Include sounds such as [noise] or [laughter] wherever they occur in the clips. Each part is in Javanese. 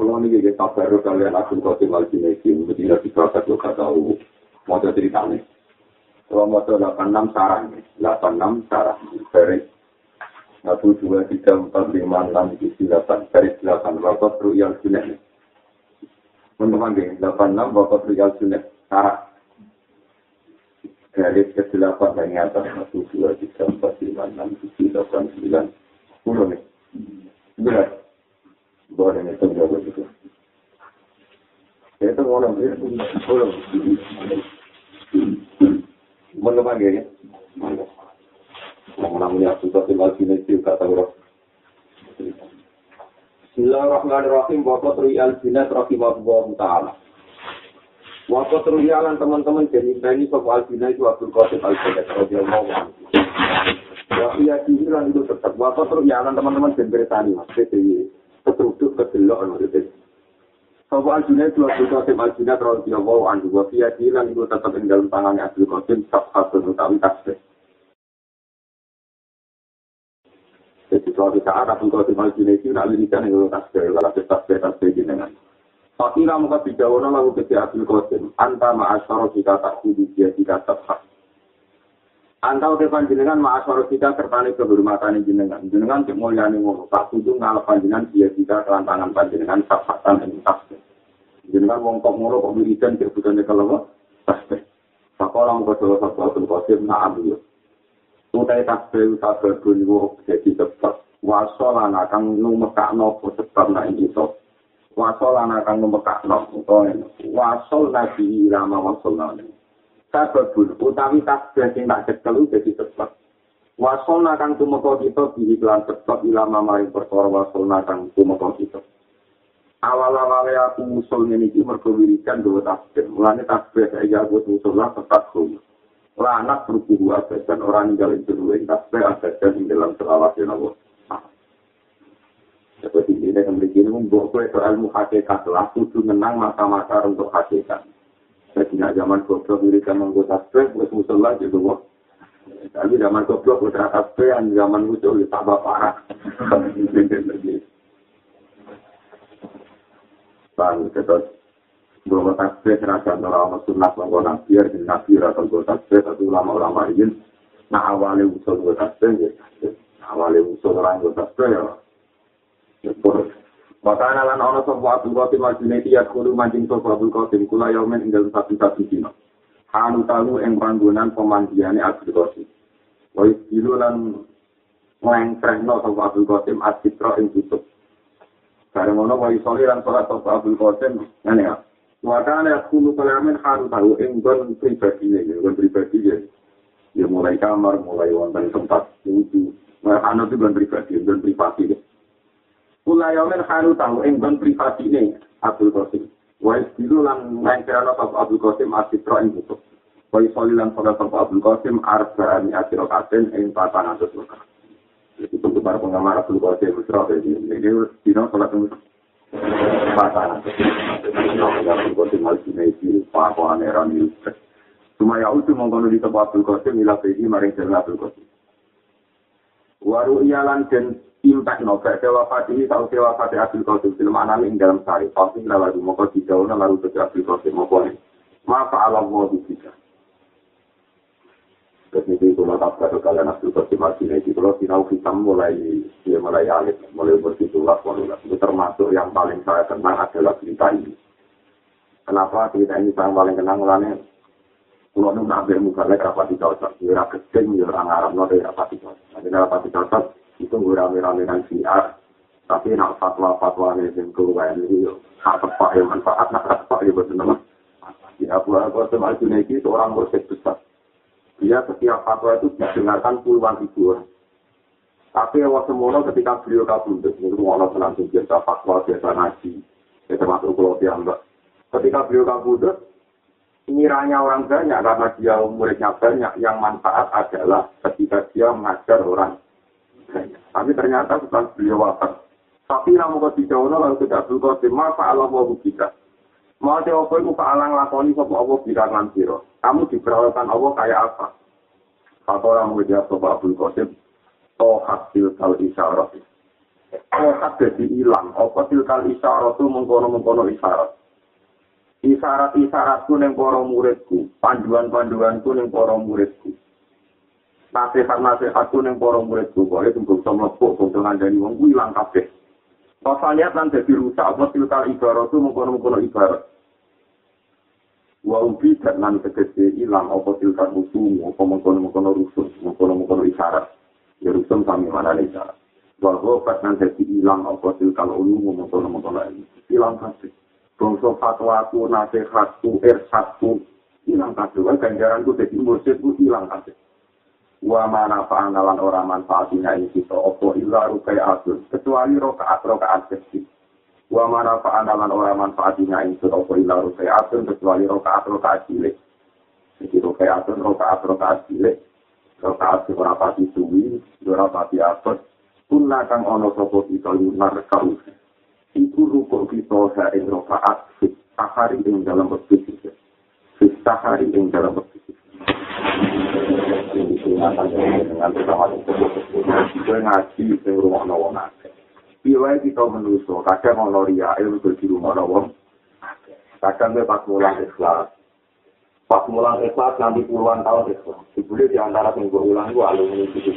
Kalau ini kita sabar kalian akun kosim al-jinesi, mesti tidak bisa satu kata tahu. Mau ceritanya. Kalau mau 86 sarang, 86 sarang, beres. Satu, dua, tiga, empat, lima, enam, tujuh, delapan, garis delapan, bapak ruyal sunnah. Teman-teman, delapan, enam, bapak ruyal sunnah, sarang. Garis ke delapan, yang atas, satu, dua, tiga, empat, lima, enam, tujuh, delapan, sembilan, sepuluh nih. Berat. Boleh nih, tunggu begitu. Itu orang, itu orang. Teman-teman, ya. Mantap. namanya sudah tinggal sini sih kata orang. Bismillahirrahmanirrahim. Bapak Riyal Jinat Rahimahullah Ta'ala. Bapak Riyalan teman-teman jadi ini soal Al-Bina itu Abdul Qasim Al-Jinat Rahimahullah Ta'ala. Ya, iya dihilang itu tetap. Bapak Riyalan teman-teman jadi bersani ketruduk kedelok maksudnya. Soal Al-Jinat itu Abdul Qasim Al-Jinat Rahimahullah Ta'ala. Wa iya dihilang itu tetap di dalam tangannya Abdul Qasim. Sabhatun utawi tasbih. Jadi suatu saat aku kalau di masjid ini nak lirikan yang tasbih, kalau tasbih tasbih jenengan. Fakira muka bijawana lalu kesi Abdul Qasim, anta ma'asyara kita tak kudu dia jika tetap. Anta udah panjenengan ma'asyara kita tertanik kehormatan jenengan. Jenengan cek mulia nih ngono, tak ngalap panjenengan dia jika kelantangan panjenengan sabhatan yang tasbih. Jenengan wong kok ngono kok wiridan cek bukannya kalau tasbih. Sakola muka jawa sabtu Abdul Qasim, na'am yuk. utai tasbih tasbih bunyi jadi sebab wasolan akan numekakno sebab nak itu wasolan akan numekakno wasol nabi lama wasolan tasbih bunyi utawi tasbih sing tak cekel jadi sebab wasol akan tumeka kita di iklan sebab ilama maring perkara wasol akan tumeka kita. Awal-awal aku usul ini mergo wiridan dua tasbih. Mulane tasbih saya aku usul lah tetap Ora anak berkuhu dan orang ninggalin kedua tasbih abadan di dalam selawat ya Allah. Seperti ini memiliki ini membuat kue ilmu hakikat lah, kudu menang masa-masa untuk hakikat. Jadi nak zaman goblok dirikan menggo tasbih, buat musola juga wah. Tapi zaman goblok udah tasbih, yang zaman musuh ya tambah parah. Bang, kita bahwa tasbih serasa orang sunnah bahwa nabi ya nabi atau bahwa tasbih atau ulama-ulama ini nah awalnya usul bahwa tasbih ya awalnya orang bahwa tasbih ya Maka lan ana sapa Abdul Qasim Al-Junaidi ya kudu mancing sapa Abdul Qasim kula yaumen ing dalem satu-satu dina. Anu talu ing panggonan pemandiane Abdul Qasim. Wa ilu lan nglengkrehno sapa Abdul Qasim asitra ing tutup. Bareng ngono wa isoli lan salat sapa Abdul Qasim ngene ya. Wakana kulu kalamin haru tahu enggon pribadi ini, enggon pribadi ya. Ya mulai kamar, mulai wonten tempat wudhu. Nah, anu itu enggon pribadi, enggon privasi Kula yamin haru tahu enggon privasi ini, Abdul Qasim. Wais dulu lan lengkeran apa Abdul Qasim asitra ing butuh. Wais soli lan pada apa Abdul Qasim arba ni asiro katen ing patang atus luka. Itu para pengamar Abdul Qasim, ini dino sholat pasangan. Yang berkosim al-Junaidi, pakuan era milik. Cuma ya itu mengkono di tempat Abdul Qasim, ila ini maring jalan Abdul Qasim. Waru iyalan dan impact no, kayak wafat ini, tahu wafat Abdul Qasim, film anak ini dalam sehari, pasti lalu mau kau tidak, ke Abdul Qasim, mau kau Maka alam mau bisa. Ketika itu mata pada kalian Abdul Qasim Al-Junaidi, kalau sinau hitam mulai dia mulai alit, mulai bersitulah, itu termasuk yang paling saya kenang adalah cerita ini. Kenapa cerita ini saya paling kenang? Mulanya, kalau nu nabi mukalek rapat di cocok, dia keting, dia orang Arab, no dia rapat di cocok. Nanti rapat di cocok, itu gue rame-rame dengan siar, tapi nak fatwa-fatwa ini yang keluar ini, hak tepat ya manfaat, nak tepat ya betul-betul. Ya, Abu Qasim Al-Junaidi itu orang bersek besar. dia setiap fatwa itu didengarkan puluhan ribu orang. Tapi awal semula ketika beliau kabundut, itu mengolah langsung biasa fatwa, biasa ngaji, ya termasuk pulau mbak. Ketika beliau kabundut, ngiranya orang banyak, karena dia muridnya banyak, yang manfaat adalah ketika dia mengajar orang banyak. Tapi ternyata setelah beliau wafat, tapi ketika orang lalu tidak berkata, maka Allah mau kita. Mau apa itu kealang lakoni sapa Allah bilang lan sira. Kamu diperlakukan Allah kayak apa? Kata orang menjawab sapa Abdul Qasim, hasil kal isyarat. Kok dadi ilang apa tilkal isyarat tu mengkono-mengkono isyarat. Isyarat-isyaratku ning para muridku, panduan-panduanku ning para muridku. Nasihat-nasihatku ning para muridku, kok itu bisa mlebu bangsa ngandani wong kuwi ilang kabeh. Rasanya lan dadi rusak apa tilkal ibarat tu mengkono-mengkono ibarat. Wa ubi nan tegese ilang apa tilkal rusuh, apa mengkono-mengkono rusuh, mengkono-mengkono isyarat. Ya rusuh sami mana isyarat. bahwa pas nanti hilang apa tilkal ulu ngomong ngomong lagi hilang kasih bangsa fatwaku nasihatku irsatku hilang kasih kan ganjaranku jadi mursidku hilang kasih wa mana pangalan orang manfaatnya ini kita opo illa rukai atur kecuali rokaat rokaat kecil. Wa mana pangalan orang manfaatnya ini kita opo illa rukai atur kecuali rokaat rokaat cilik. Jadi rokai atur rokaat rokaat cilik. Rokaat seberapa pati suwi seberapa pati atur Kuna kang ana sapa kita lunar kau. Iku ruko kita ha ing rokaat fit sahari ing dalam waktu kita. Fit sahari ing dalam waktu kita. bersama Gue ngaji di rumah nawang akeh. Piwai kita menuso, kadang ono ria, ilmu di rumah nawang. Kadang gue pas mulang ikhlas. Pas mulang ikhlas nanti puluhan tahun ikhlas. Dibuli di antara yang gue ulang gue alumni itu.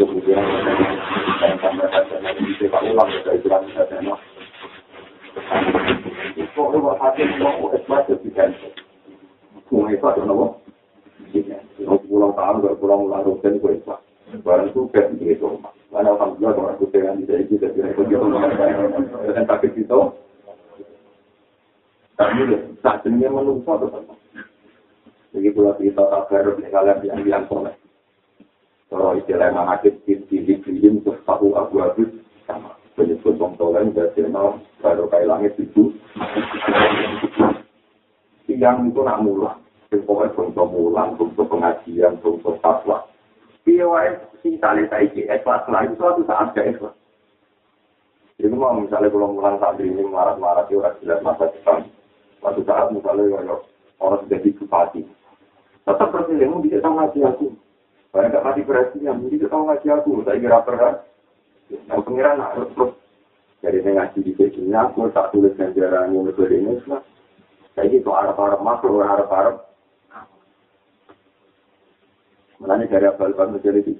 Kemudian kalau dan saat ini menunggu atau jadi pula kita tak harus kalian yang bilang soleh Kalau istilah Imam Hakim di Dibrim terus tahu Abu Abid sama penyebut Wong Tolen dan Jenal baru kayak langit itu. Yang itu nak mulang, pokoknya untuk mulang, untuk pengajian, untuk fatwa. Iya wae si tali saiki ikhlas lah itu suatu saat gak ikhlas. Jadi mau misalnya kalau mulang saat ini marah-marah di orang jelas masa depan. Suatu saat misalnya orang sudah bupati. Tetap mau bisa sama aku. Saya nggak mati perhatian, jadi kita tahu ngaji aku, saya kira pernah. Yang pengiran harus terus. Saya ngaji di sini, aku tak tulis ganjaran yang lebih ini, saya gitu harap-harap masuk, harap-harap. Mulanya dari abal-abal menjadi di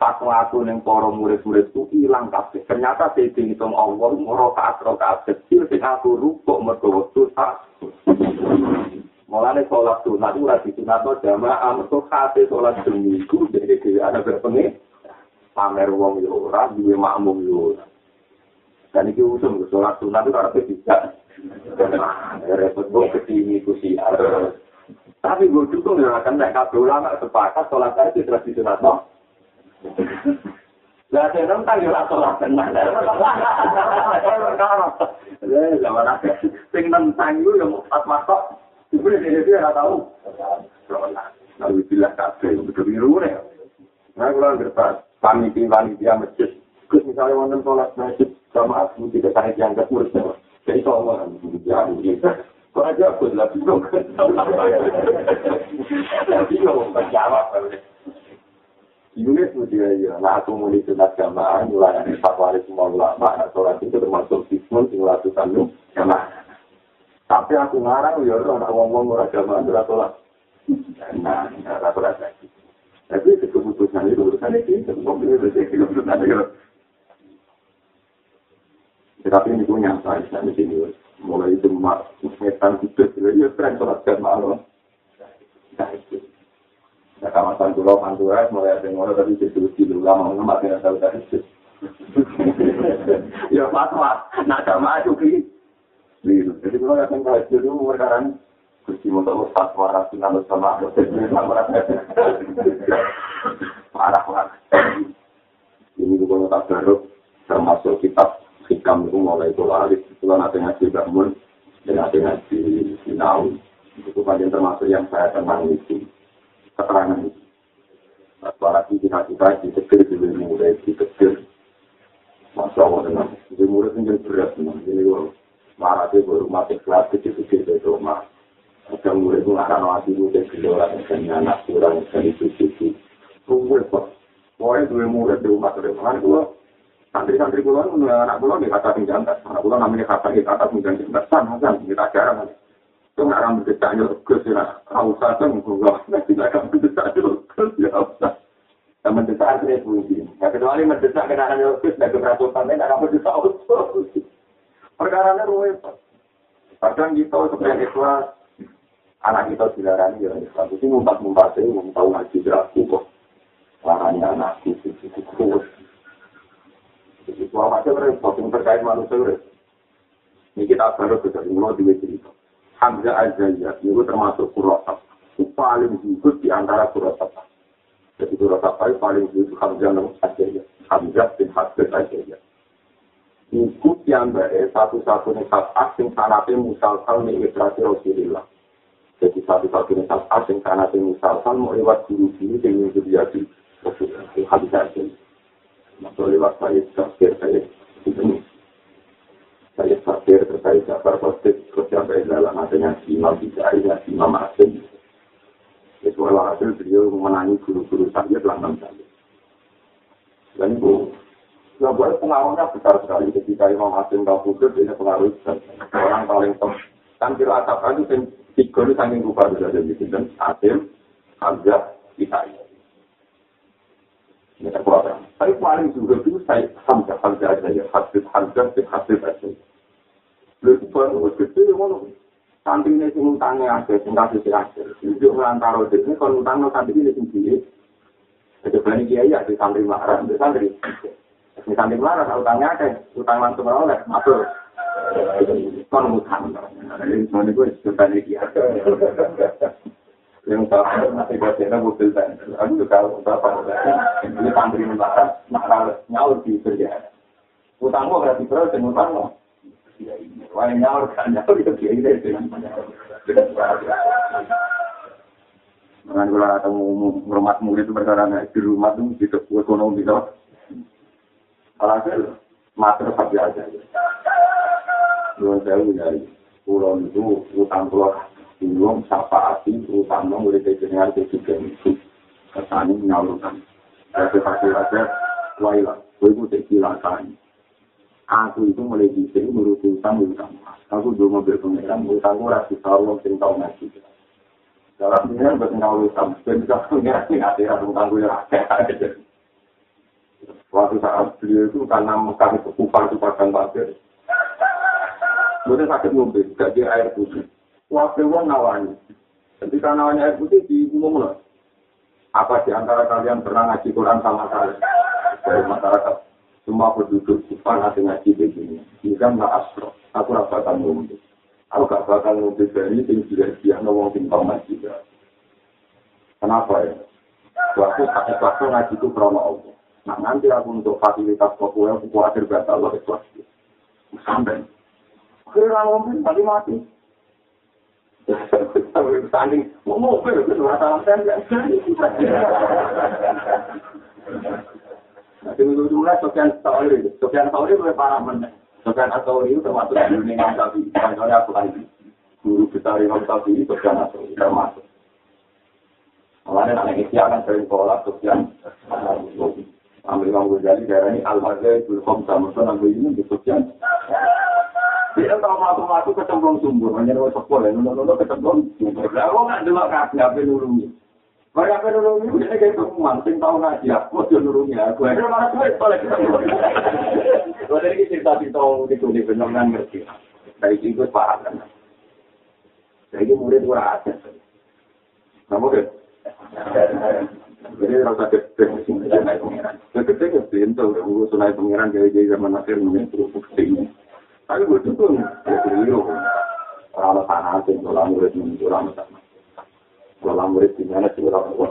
aku yang para murid-murid itu hilang kabeh. Ternyata saya hitung Allah, rokaat rokaat kecil, sehingga aku rukuk waktu tak. Mulane sholat sunat itu rasi sunat no jamaah mereka kate sholat seminggu jadi dia ada berpengen pamer wong yo ora duwe makmum yo dan iki usum sholat sunat itu karena tidak repot gue kesini kusi tapi gue dukung ya kan nek kabeh ulama sepakat sholat itu tradisi sunat no. Lah saya nonton yo sholat tenan. Lah zaman akhir sing nentang yo yo pas masuk Ibu ini dia nggak tahu. Nabi bilang kafe, betul biru nih. Nah, kalau kertas, panitia panitia masjid, Terus misalnya wonten sholat masjid sama aku tidak tarik yang gak urus Jadi kalau mau ya gitu. Kok aja aku lah bingung. Bingung menjawab. Yunis dia ya, nah aku mulai sunat jamaah, mulai dari fatwa semua ulama, nah sholat itu termasuk sismun, tinggal lakukan jamaah. Tapi aku ngarang ya ora ana wong-wong ora agama ora salat. Nah, ora salat lagi. Tapi keputusan itu urusan itu, wong itu bisa keputusan itu. Tetapi ini punya saya di sini, mulai itu mak, setan itu, ya keren sholat kan malam. Nah. Nah kawasan pulau Pantura mulai ada yang tapi jadi dulu lama dengan tahu tadi. Ya pas mas, nak sama keliru. Jadi kalau yang saya itu dulu sekarang kursi untuk ustaz marah sinal sama marah marah. Ini juga tak baru termasuk kitab hikam itu mulai itu lari. Itu kan ada ngaji bangun dan ada ngaji sinau. Itu bagian termasuk yang saya tenang itu keterangan itu. Para kita kita ditegur dulu mulai ditegur. Masya Allah itu murid ini berat. Ini marah dia baru mati kelas kecil-kecil di rumah. Ada murid mengarang hati murid gelora dan anak kurang itu itu. Murid kok. Pokoknya dua murid di rumah ke depan itu Santri-santri itu anak pulau di kata tinggal Anak pulau namanya kata di kata tinggal tinggal. San, san, kita jarang. Itu nggak akan berdesak nyurus ya. Kau saja mengkulah. Tidak akan berdesak nyurus ya. Dan mendesak akhirnya fungsi. Ya kecuali mendesak kenangan nyurus dan keberaturan lain akan berdesak usus. Perkara ini rumit. Kadang kita sebenarnya ikhlas. Anak kita dilarani ya Islam. Itu ngumpat-ngumpat itu. Ngumpat ngaji beraku kok. Larani anak itu. Itu terus. Itu apa aja repot, yang terkait manusia repot. Ini kita baru bisa mulai di cerita. Hamzah Azzaiyah itu termasuk kurosap. Itu paling zuhud di antara kurosap. Jadi kurosap itu paling zuhud Hamzah Azzaiyah. Hamzah bin Hasbet Azzaiyah. Itu yang baik satu-satunya saat asing sanatnya musalsal nih ikrasi Rasulullah. Jadi satu-satunya saat asing sanatnya musalsal mau lewat guru-guru dengan jadi Rasulullah. Hamzah Azzaiyah. Masuk lewat saya tafsir saya ini. Saya tafsir terkait Jafar Khotib terus sampai dalam adanya Imam Bidari dan Imam Asim. Itu hasil beliau memenangi guru-guru saya dalam saya. Dan itu Ya, buat pengaruhnya besar sekali ketika Imam Asim dan Khudud ini pengaruh besar. Orang paling top. Kan kira atap itu tiga ini saking rupa bisa jadi. Dan Asim, Hamzah, Itaiya. Ini kekuatan. Tapi paling juga itu saya hamzah hamzah aja ya, hadis hamzah dan hadis aja. Lalu itu baru gede ngono. Sampingnya sing utangnya ada, sing kasih sing ada. Itu ngelantaro ini kalau utang no samping ini sendiri. Jadi berani kiai ada santri marah, ada santri. Ini santri marah, utangnya ada, utang langsung oleh, masuk. Kon utang. Ini semuanya gue sudah kiai. yang tahu masih bacanya mobil dan aku juga berapa ini santri mentara nakal nyaur di kerja utangmu berarti terus dan utangmu? Wah nyaur kan nyaur itu dia ini. Dengan kalau ada rumah murid itu perkara di rumah itu di ekonomi itu alhasil mater saja aja dua jauh dari pulau itu utang pulau Belum sapa mulai dari jenengan ke juga itu. Kesani menyalurkan. Saya sepakai raja, wailah, gue itu silakan. Aku itu mulai di sini menurut utang utang. Aku dulu mobil pengeran, utang gue rasa tahu yang tahu ngaji. Dalam ini kan berkenal utang, dan bisa pengeran yang ada utang gue rasa. Waktu saat beliau itu karena kami kekupan itu pasang pasir. Kemudian sakit gak dia air putih. Waktu wong nawani. Ketika nawani air putih di umum loh. Apa di antara kalian pernah ngaji Quran sama saya? Dari masyarakat. Semua penduduk Jepang nanti ngaji begini. Jika nggak asro, aku bakal ngomong. Aku gak bakal ngomong dari yang sudah dia ngomong tentang ngaji. Kenapa ya? Waktu sakit waktu ngaji itu krono Allah. Nah nanti aku untuk fasilitas populer, aku khawatir batal Allah itu. Sampai. Kira ngomong, tadi mati. [laughs] Tanding, mau mobil, itu masalah saya. Nanti minggu dua, Sofian Tauri. Sofian Tauri boleh parah mana? Sofian Tauri itu termasuk di dunia Nabi. Contohnya aku lagi. Guru besar Imam Tauri, Sofian Tauri, termasuk. Makanya anak isi akan sering sekolah, Sofian Ambil Imam Ghazali, daerah ini Al-Hazai, Bulkhom, Samusun, Ambil ini, Sofian Dia kalau melaku-melaku kecemplung sumber, hanya lewat sepul, ya, nunggu-nunggu kecemplung sumber. Lah, kok nggak delok kasih apa nurungi? Kalau apa nurungi, dia kayak pengumuman, sing tahu ngaji, aku dia nurungi aku. Akhirnya malah gue, boleh ketemu. Kalau dari cerita cerita itu, di benar-benar ngerti. Dari itu paham kan. Jadi murid gue ada. Kamu deh. Jadi rasa gede, naik pengiran. Gede itu udah sunai pengiran gaya-gaya zaman akhir, mungkin terus ke sini. Tapi gue tuh, ya keliru. Orang tanah sih, kalau murid orang sama. Kalau murid di mana sih orang tua.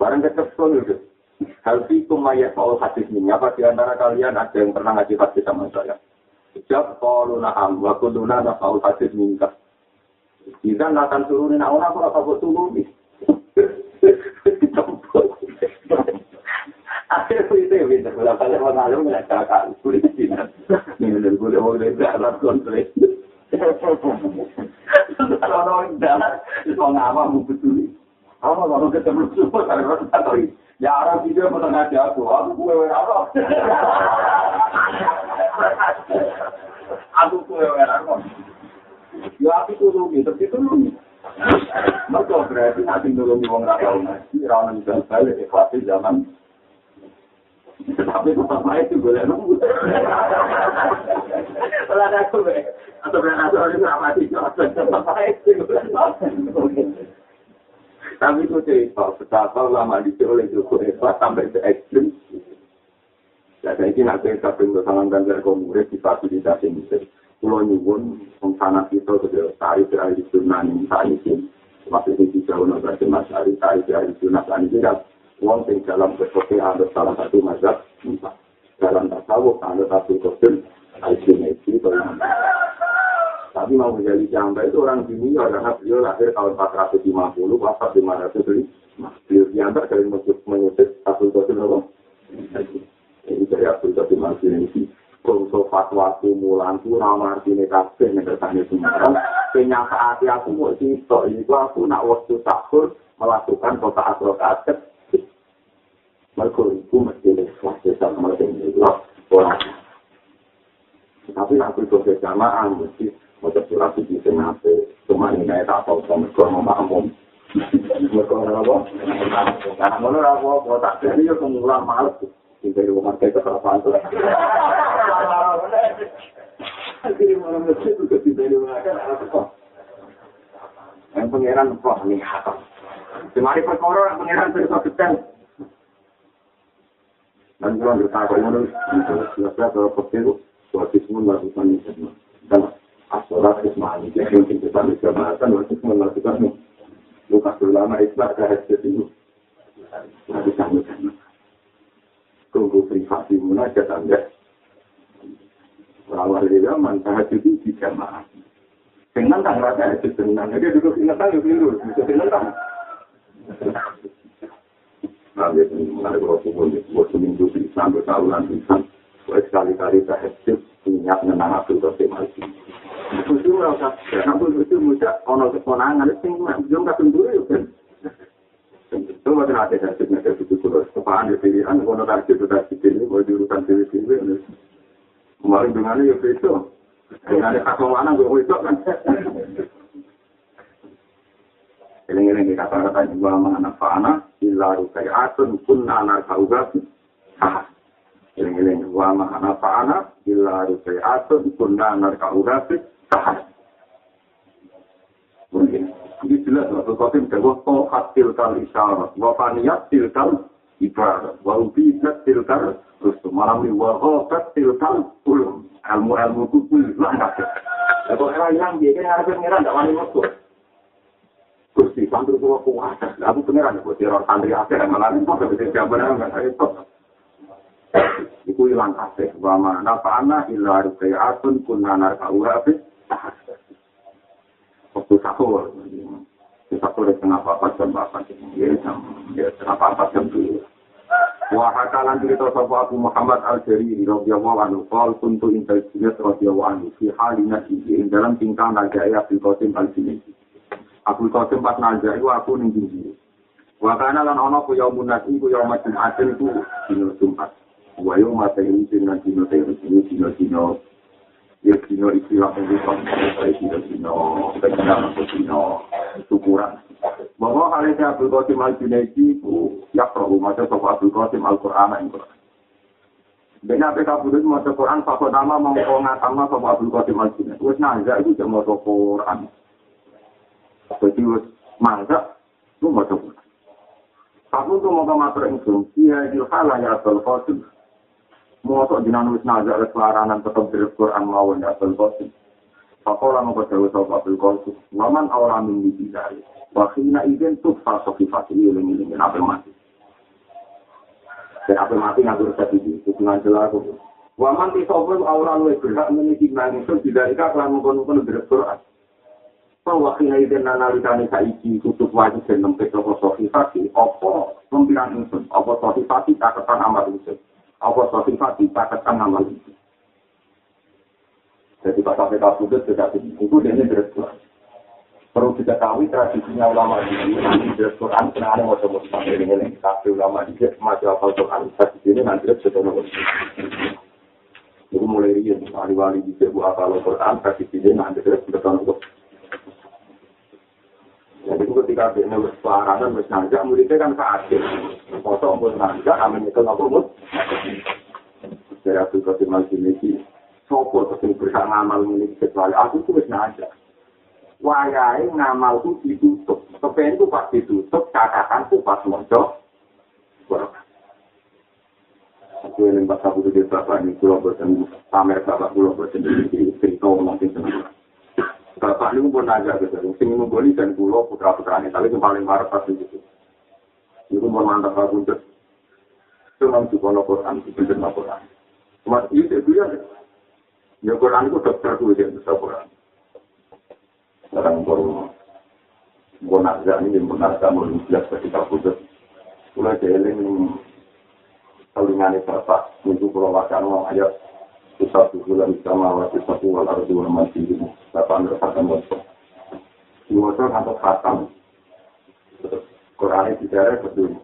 Barang ketepun gitu. Hal itu mayat kalau hadis ini, apa di antara kalian ada yang pernah ngaji hadis sama saya? Sejak kalau naham, waktu dulu ada kalau hadis minta. Jika akan turunin aku apa buat turunin? Aku, kue kue apa? Ya aku kudu gitu, itu lu. Mereka berarti nanti dulu wong ra tau ngaji, ra ono bisa balik kelas zaman. Tapi tetap baik itu boleh nunggu. Kalau ada aku, atau berarti aku ini tetap itu. Tapi itu cerita betapa lama dicek oleh Joko Eva sampai ke ekstrim. Ya, saya ini nanti kita beri kesalahan dan murid di fasilitasi musik. Pulau nyuwun, sana kita sudah tarik dari di Sunan saat ini. Waktu itu jauh nanti Mas Ari tarik dari Sunan saat ini. Uang yang dalam berkopi ada salah satu mazhab. Dalam tasawuf ada satu kosim. Aisyah Tapi mau menjadi jamba itu orang dunia karena beliau lahir tahun 450, wafat 500 beli. Beliau diantar dari menyusut Qasim apa? Ini dari Abdul Qasim Al-Sinisi. Kongso fatwa mulan tu nama artinya kabeh yang bertanya semarang. Kenyataan aku mau cerita, ini aku nak waktu sahur melakukan kota asrokat Mereka itu mesti ikhlas, jasa mereka ini orang. Tapi aku itu berjamaah, mesti Masa surat suci sing ape, cuma ini kayak tak tahu sama kalau mau makmum. Mereka orang apa? Karena mana apa? Kalau tak jadi ya kemula males. Di rumah kayak kesalahan tuh. Akhirnya malam itu juga tidak di rumah kan apa? Yang pangeran kok nih hakam. Semari perkara pangeran terus detail. Dan kalau berkata menurut, jelas-jelas kalau petir, suatu semua melakukan ini. Dan asolat ismani jadi mungkin kita bisa bahkan waktu melakukan luka ulama islah ke hasil itu kami kan tunggu privasi munajat anda Rawar dia mantah itu di jamaah. Dengan tang rasa itu tenang, dia duduk ingat tang itu dulu, bisa tenang tang. Nah, dia mengenai Rasulullah, buat seminggu sampai tahunan bisa. Sekali-kali saya punya menang Abdul Qasim Al-Jin. Itu merasa, Abdul Qasim muda, ono keponangan, itu belum kasih dulu ya kan. Itu macam ada hasil nanti itu kalau kepaan di pilihan, ono target itu target ini, mau diurusan pilih-pilih. Kemarin dengan ya itu, dengan kakak mana gue itu kan. Ini-ini kita katakan juga mana fana, illa rukai'atun kunna narka'ugasi. Hah, Eling-eling wa mahana fa'ana illa rupai atun kunna urasi tahan. Mungkin. Ini jelas waktu kotim bahwa tohat tilkal isyarat wa faniyat tilkal ibarat wa ubidat tilkal rusum malami wa ghobat tilkal ulum ilmu-ilmu itu puluh kabeh. Kalau era yang dia kan harus pengiran tidak wani waktu. Gusti santri kulo kuat. Aku pengiran kok teror santri akhir malah kok bisa jawaban enggak itu. iku ilang kabeh wa mana fa'ana illa ruqayatun kunna narka'uha fi waktu sahur sahur di tengah papat jam papat ya jam ya tengah papat jam dulu wa hakalan cerita sapa Abu Muhammad Al-Jariri radhiyallahu anhu qal kuntu inta jinnat radhiyallahu anhu fi halina ing dalam tingkah najai Abdul Qasim Al-Jinni Abdul Qasim pas najai aku ning dindi wa kana lan ana ku yaumun nasi ku yaumun Jumat itu dino Jumat wayo mata ini dengan dino teh ini dino istilah yang bisa saya dino dino benar atau dino syukuran bahwa hal ini Abdul Qasim Al Junaidi itu ya perlu macam soal Abdul Qasim Al Quran yang Quran Dengan PK Budut mau Quran, Pak nama mau ngatam sama Abdul Qasim Al Junaidi. Wes nazar itu cuma mau Quran. Jadi wes mazhab itu mau Quran. Aku tuh mau ke matur iya ilhalah ya Abdul Qasim. Mosok jinan wis nazar kelaranan tetep dari Quran mawon ya Abdul Qasim. Pakola mau ke Jawa Abdul Qasim. Waman awal min dibidari. Wakina izin tuh fasofi fasili uling uling apa mati. Dan apa mati ngatur resep itu. Itu ngajar aku. Waman tisopun awal luwe berhak meniti nangis. Tidak ikat lah mengkonon-konon dari Quran. Bahwa kina izin analikani saiki kutub wajib dan nempet toko sofi fasili. Apa pempiran insun. Apa sofi fasili caketan amat insun. Apa sifat dipaketkan nama itu. Jadi pas sampai kabudut sudah itu dia ini terus perlu diketahui tradisinya ulama ini nanti di Quran kena ada sampai ini nih tapi ulama ini masih apa Quran tradisi ini nanti sudah nomor itu mulai rian wali-wali bisa buat apa Quran tradisi ini nanti sudah nomor jadi ketika dia nulis pelajaran nulis nanja muridnya kan keadil foto pun nanja amin itu nggak pun dari Abdul Qadir Maliki sopo terus berusaha ngamal ini kecuali aku tuh wis nanja wayahe ngamal ku ditutup. Kepen ku pas ditutup, catatan ku pas mojo. Aku yang pas aku di bapak ini pulau bosan pamer bapak pulau bosan di nanti senang. Bapak ini pun aja gitu, sing menggoli dan pulau putra putra ini, tapi yang paling marah pas itu. Itu mau mantap aku untuk cuma di kono Quran, di bener Quran. Cuma itu ya, ya Quran itu dokter tuh yang bisa Quran. sekarang baru bonarga ini yang bonarga mau jelas ketika putus mulai jeeling salingane bapak untuk pulau mau ayat satu bulan sama waktu satu wal ardu wal masih ini bapak merasakan waktu di waktu atau khatam Quran itu tidak betul.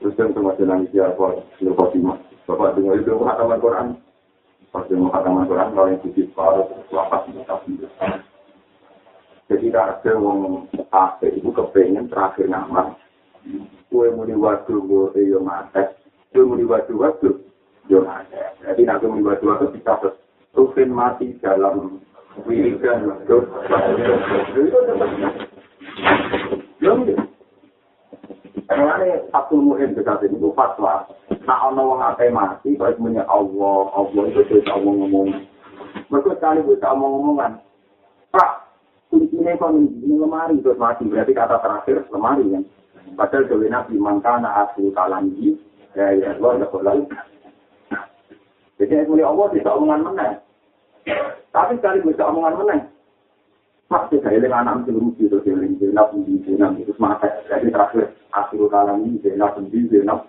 Terus yang sama dengan siapa lupa timah bapak dengar itu khataman Quran. Pas dengar khataman Quran kalau yang sedikit baru lapas itu Jadi ada wong kafe itu kepengen terakhir nama. Kue muni waktu gue yo mate. Kue muni waktu waktu Jadi nanti muni waktu waktu bisa rufin mati dalam wiridan waktu. Karena satu muhim dekat ini fatwa. Nah, ono wong akeh mati, kok muni Allah, Allah itu bisa ngomong-ngomong. Mereka sekali bisa ngomong-ngomongan. Pak, kuncinya kok ini lemari terus mati berarti kata terakhir lemari kan padahal dewi nabi mangkana asli kalangi ya ya Allah ya Allah jadi mulai Allah tidak omongan menang tapi sekali bisa omongan menang pasti saya dengan anak itu rugi yang lain jenap di jenap itu mata jadi terakhir asli kalangi jenap di jenap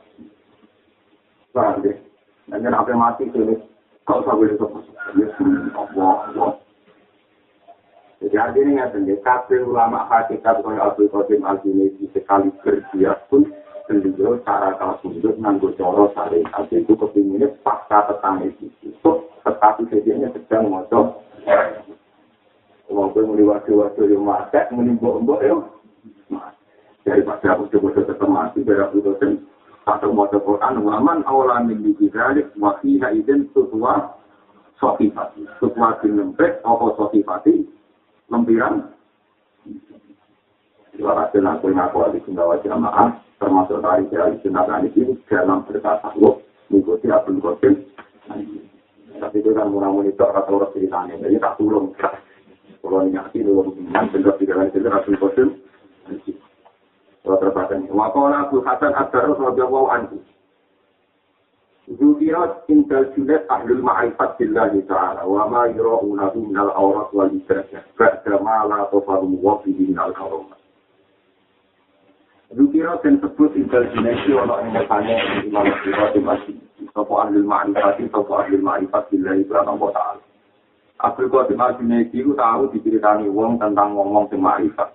paham deh dan apa mati itu kau sabar itu? Allah Allah. Jadi artinya nggak kabel ulama hakikat kaya Abdul Qasim al sekali kerja pun beliau cara kalau sudut nganggo coro syariat itu kepinginnya pasca tetangga itu tetapi sedianya sedang moco Walaupun mulai waktu-waktu yang mati, menimbul-embuk ya. Daripada aku coba tetap mati, biar aku dosen. Atau mau Quran, waman awalan yang dibidalik, wafiha izin sesuatu sofifati. Sesuatu yang lembek, apa sofifati, lempiran. Suara aku ngaku ahli sundawa jamaah, termasuk dari dari sundawa ini dalam berkata lo mengikuti Abdul Qasim. Tapi itu kan murah monitor atau orang ceritanya, jadi tak turun. Kalau ingat itu, kan benar tidak lain itu Abdul Qasim. Kalau terbatas ini, wakola Abu Hasan Ad-Darus Rasulullah Anhu. Zukirat indal julet ahlul ma'rifat billahi ta'ala wa ma yura'unahu minal awrat wal ibadah ba'da ma la tofarum wafihi minal karomat. Zukirat dan sebut itu ada yang bertanya di mana kita di. Sopo ahlul ma'rifat sopo ahlul ma'rifat billahi ta'ala. Abdul Qasim Al-Junaidi itu tahu diceritani wong tentang ngomong di ma'rifat.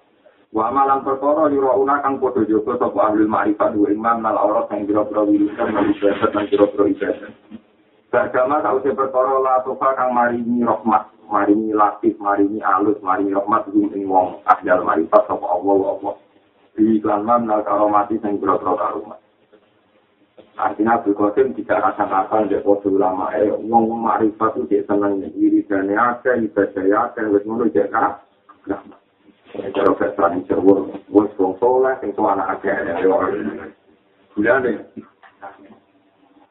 Wa malang perkara yura kang padha jaga sapa ahli ma'rifat wa imam nal aurat sing biro-biro wiridan lan ibadat lan biro-biro ibadat. Beragama tau se perkara la tofa kang maringi rahmat, maringi latif, maringi alus, maringi rahmat ing ing wong ahli ma'rifat sapa Allah Allah. Di iklan man nal karomati sing biro-biro karomat. Artinya Abdul Qasim tidak rasa-rasa dia podo ulama eh wong ma'rifat itu dia seneng wiridane akeh ibadah akeh wis ngono dia kan. Kalau veteran yang cerwur, wes wong soleh, sing tua anak aja ya. Kemudian deh,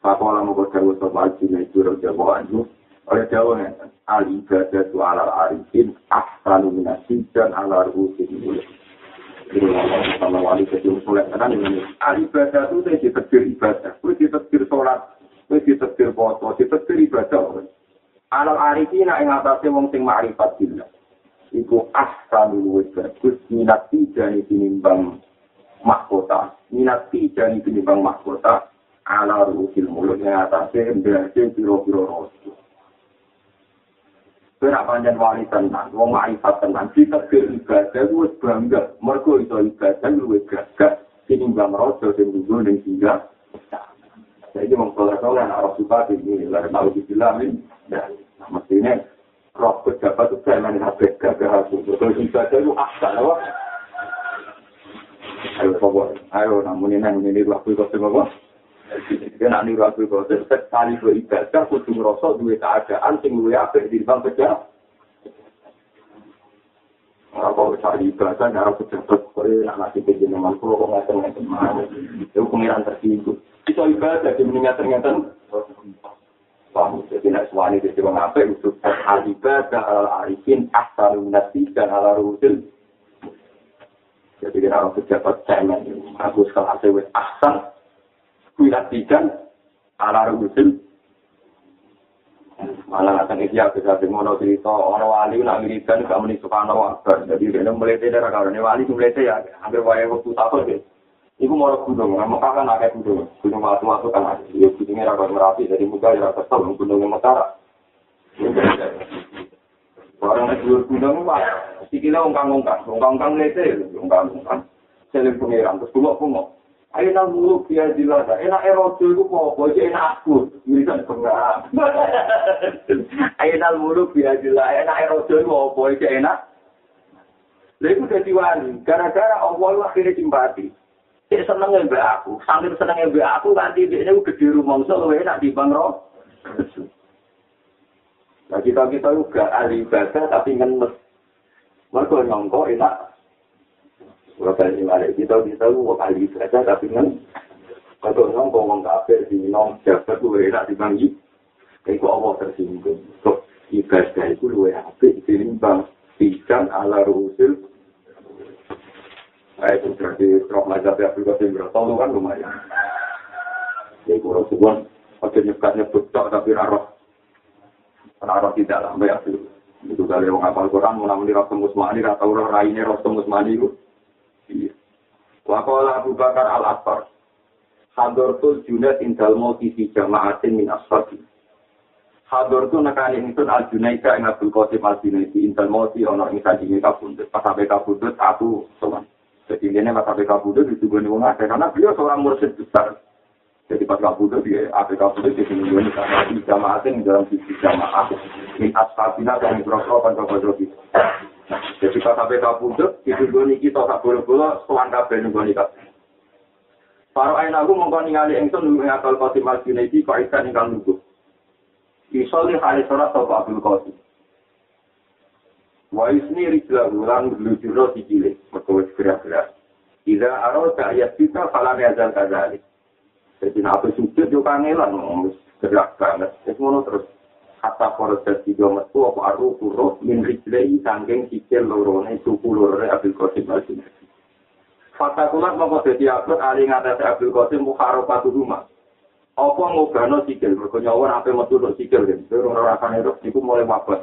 Papa lama gue cerwur soal cina itu udah jawa itu. Oleh jawa nih, ali ibadah tu ala arifin, ahsanu minasi dan ala ruhusin dulu. Jadi sama wali kecil soleh kan ini. Ali ibadah tu dia ditetir ibadah, gue ditetir sholat, gue ditetir foto, ditetir ibadah. Ala arifin yang atasnya wong sing ma'rifat billah. iku asal luwih bagus minat tijani tinimbang mahkota minat tijani tinimbang mahkota ala ruhil mulut yang atasnya berarti piro-piro rosu Kowe panjang wali tenan, wong ma'rifat tenan, ditegir ibadah wis bangga. Mergo iso ibadah luwih gagah tinimbang raja sing dulu ning singgah. Jadi wong soleh-soleh nak roh suka ini, lah mau dibilang dan mestinya roh pejabat itu saya main HP gagah aku. Terus ibadah itu asal apa? Ayo pokok, ayo namun ini ini waktu itu semua Nak niru Abdul Qadir, sekali beribadah, kudu ngerasa duwe keadaan, sing luwe apik di bang pejabat. Apa cari ibadah, nggak pejabat, kok nak ngasih kejenengan, kalau kok ngasih ngasih. Itu pengiran tersinggung. Itu ibadah, dia meninggal ternyata. Paham, jadi nak suami jadi orang apik, untuk al-ibadah, al-arifin, asal nasi, dan ala-rusil. Jadi kita orang pejabat cemen, aku sekolah sewe asal, wilatikan ala rusul malah akan iya bisa dengono cerita orang wali nak wiridan gak meni subhanallah jadi dia melete darah kalau ini wali melete ya hampir wae waktu tahun deh Iku mau gunung, Mekah kan agak gunung, gunung waktu-waktu kan ada. Ya gunungnya rapat merapi, dari muka ya kesel, gunungnya Metara. Orang yang dulu gunung, wah, sikilnya ungkang-ungkang, ungkang-ungkang lete, ungkang-ungkang. Selim pengiran, terus bungok-bungok. Ayo nang muluk dia dilada. Enak erojo itu kok, bojo enak aku. Wiridan bengak. Ayo nang muluk dia dilada. Enak erojo itu kok, bojo enak. Lalu itu jadi wali. Gara-gara Allah itu akhirnya simpati. Dia seneng mbak aku. Sambil seneng mbak aku, nanti dia itu gede rumah. So, lu enak di bang roh. Nah, kita-kita juga ahli ibadah, tapi ngenes. Mereka nyongkok enak. Bapak ini balik kita kita lu kali saja tapi kan kalau nong ngomong kafir di nong jabat lu enak dibagi, itu Allah tersinggung. So ibadah itu lu apik dinimbang pijan ala rusul. Nah, itu roh mazhab ya juga sih berapa kan lumayan. Jadi kalau sebuah oke nyekat nyebut tok tapi roh roh tidak lah ya itu kali orang apal Quran mau namanya roh tembus mani atau roh raine roh tembus mani itu Wakola Abu Bakar al-Asfar. Hadortul Junaid indal mauti fi jama'atin min ashabi. Hadortul nekani ingsun al Junaida ing Abdul Qasim al Junaidi indal mauti ana ing sajine kabundut. Pas sampai kabundut aku sowan. Jadi ini pas sampai kabundut itu gue akeh karena beliau seorang mursyid besar. Jadi pas kabundut dia apa kabundut di sini gue karena di jama'atin dalam sisi jamaah. Min ashabina dan berapa kan kabar Jadi pas sampai kabudut, itu gue niki tau tak boleh-boleh, sewan kabeh nih gue nikah. Para ayin aku mongkon ningali engsun nunggu ngakal Qasim al-Junaidi kok ikan ingkang nunggu. Isol di hari sholat tau Abdul Qasim. Wa isni rijla ulang lujuro di jilid, berkawis gerak-gerak. Ida aro ayat kita falan yazal kadzalik. Jadi apa sujud yo kangelan gerak banget. Wis ngono terus kata proses tiga metu apa aru kuro min rijlei sangking sikil lorone suku lorone Abdul Qasim al Fakta kulat mau jadi upload ali ngatasi Abdul Qasim mukharo patu rumah. Apa ngobano sikil, mereka nyawa apa metu untuk sikil kan. Itu orang-orang itu, itu mulai wabah.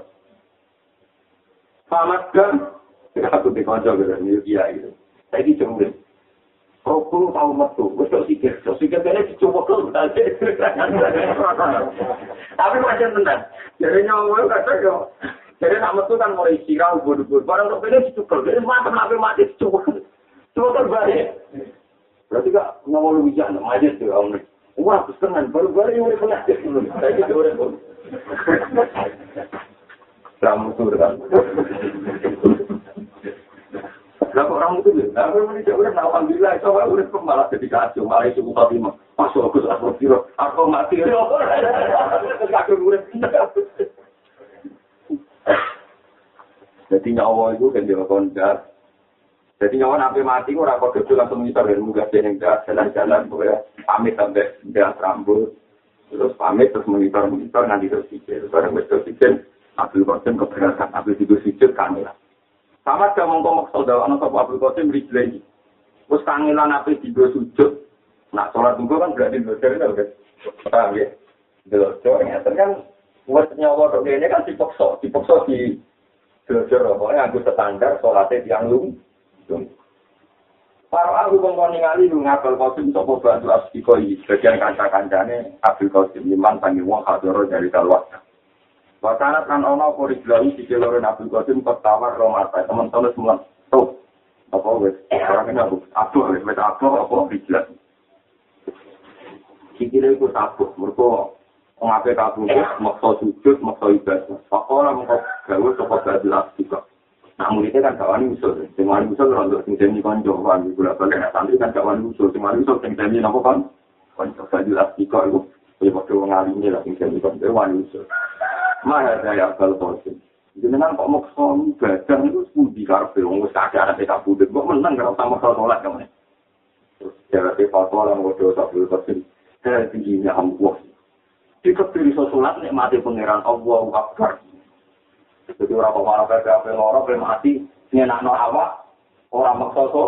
Selamat kan? Aku gitu, ini dia gitu. Saya ini cemurin. Rokul tahu metu, wis kok sikir, kok sikir kene dicoba [laughs] kok Tapi macam tenan. Jadi nyawa kata yo. Jadi nak metu kan mulai sirah ubur-ubur. Barang kok kene dicukur, jadi mati mati mati dicukur. Coba terbalik. Berarti kak nyawa lu bisa nak majid tuh om. Wah, kesenangan baru-baru yang udah penyakit dulu. Saya gitu udah pun. [laughs] Kamu tuh kan. Lah orang itu lho, lah orang itu udah alhamdulillah itu udah malah jadi kacau, malah itu buka lima. Masuk aku aku kira aku mati. Aku udah. Jadi nyawa itu kan dia kondak. Jadi nyawa nanti mati orang kok itu langsung ngisor dan muka jeneng jalan-jalan boleh pamit sampai dia rambut. Terus pamit terus monitor monitor nanti terus pikir. Barang betul pikir Abdul Qasim keberatan Abdul itu pikir kamilah. Sama gak mongko maksa dawa ana sapa Abdul Qasim rijlai. Wes kangelan ape digo sujud. Nak salat tunggu kan berarti itu kan. Paham ya? Belajar ya kan wes nyawa kok ini kan dipaksa, dipaksa di belajar pokoknya aku standar salatnya tiang lung. Para aku mongko ningali lu ngapal Qasim sapa bantu asdiko iki. Bagian kanca-kancane Abdul Qasim iman panggil wong hadoro dari kalwasa. Wakanat kan ono apa rijlawi di kelore Nabi Qasim ketawar romata teman-teman semua tuh apa wes orang ini aku aduh wes aduh apa rijlah sikile iku tabuh mergo ngape tabuh maksa sujud maksa ibadah pakola mengko gawe sapa gadilah juga Nah, muridnya kan gak wani usul. Sing wani usul untuk sing demi konco. Wani gula balik. Nah, santri kan gak wani usul. Sing wani usul sing demi nopo kan? Konco. Gak jelas tiga itu. Ya, waktu mengalami lah sing demi konco. Wani usul. Maha saya akal kosim. Jenengan kok maksa ibadah itu sepundi karpe. Wis ada anak kita budek. Kok menang kalau sama maksa sholat kamu Terus jaraknya fatwa lah ngodoh sabul kosim. Saya tingginya Allah. Jika pilih sholat nikmati pangeran Allah Akbar. Jadi orang pemarah PPAP loro, mati, nyenakno awak, orang maksa so.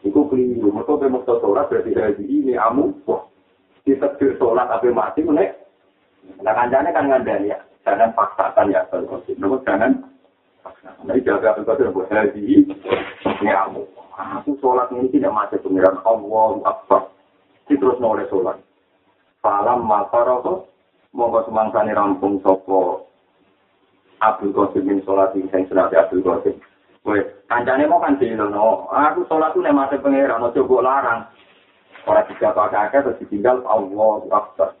Iku keliru, mereka pe maksa sholat berarti di ini amu, wah, ditekbir sholat tapi mati menek. Nah kancane kan ngandani ya, jangan paksakan ya kalau namun jangan paksakan. Nah jaga apa itu buat ini amu. Aku sholat ini tidak mati pengiran Allah Akbar. Terus noleh sholat. Falam mafaroto, monggo semangsani rampung sopo Abdul Qasim min sholat sing sing sunat Abdul Qasim. Wes, kancane mau kan dilono. Aku sholat tuh nek mate pangeran ojo mbok larang. Ora tiga pakai terus ditinggal Allah Akbar.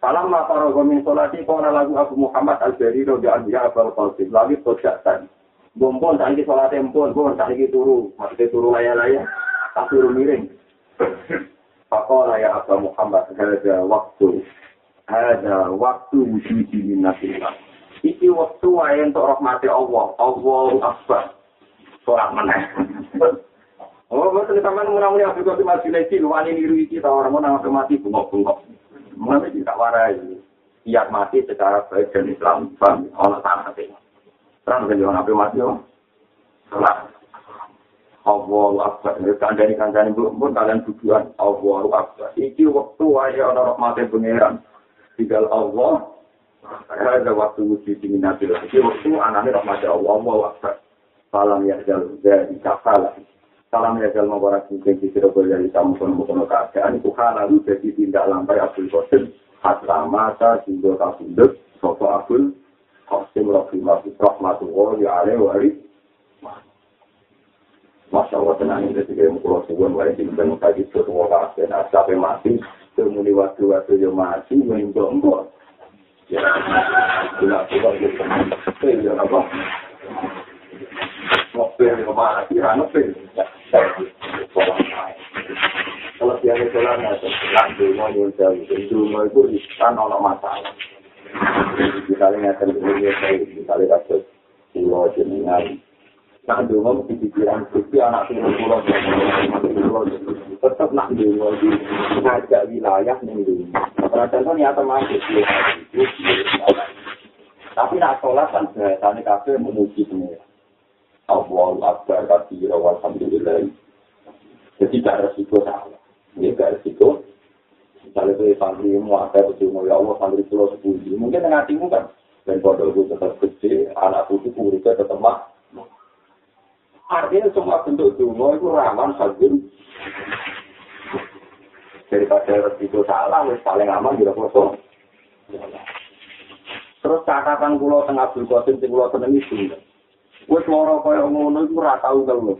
Salam ma farogo min sholati qala lagu Abu Muhammad Al-Bari radhiyallahu anhu Abdul Qasim lagi tojakan. Bompon tak iki sholat empon, bon tak iki turu, maksudnya turu laya-laya, tak turu miring. Pakola ya Abu Muhammad, ada waktu, ada waktu wujud min nasillah. iki waktu wae untuk rahmati Allah. Allah Akbar. Sorak meneh. Oh, betul teman menang-menang Afrika di masjid lagi, wani niru iki ta orang menang mati bungok-bungok. Mulai tidak warai. Siap mati secara baik dan Islam, bang, Allah tanah hati. Terang kan jangan apa mati, oh. Salah. Allah Akbar. Kandani kandani belum pun kalian tujuan Allah Akbar. Iki waktu wae orang rahmati pangeran. Tinggal Allah, ada waktu wujud di minatil. Jadi waktu anaknya rahmat Allah, Allah wakbar. Salam ya jal, dari kafala. Salam ya jal mabarak mungkin di kira dari kamu pun mau keadaan itu lalu jadi tidak lampai Abdul Qasim. Hatta mata singgul kabundut, sopo Abdul Qasim rahimahullah rahmatullah ya alaih wari. Masya Allah tenang ini ketika yang pulau suwun wae di bidang tadi sesuatu waktu dan sampai mati kemudian waktu-waktu yang mati menjongkol Ya, gula gula gitu. Ya apa? Mobil di rumah lagi, mobil. Kalau dia itu lah, nanti itu kan ono masalah. Misalnya terjadi misalnya kasus pulau jenengan, nak dulu di pikiran suci anak pulau tetap nak dulu di ngajak wilayah nih. Contoh niatan masuk Tapi nak sholat kan bahasanya kafe memuji pengira. Allah Akbar kabir alhamdulillah. Jadi gak resiko salah. Ini gak resiko. Misalnya itu santri mu ada berjumlah ya Allah santri pulau sepuluh. Mungkin dengan hatimu kan. Dan pada itu tetap kecil, anak putih muridnya tetap mah. Artinya semua bentuk dungo itu rawan sajin. daripada resiko salah wis paling aman juga foto. Terus catatan kula teng Abdul Qasim sing kula seneng itu. Wis loro kaya ngono iku ora tau kelu.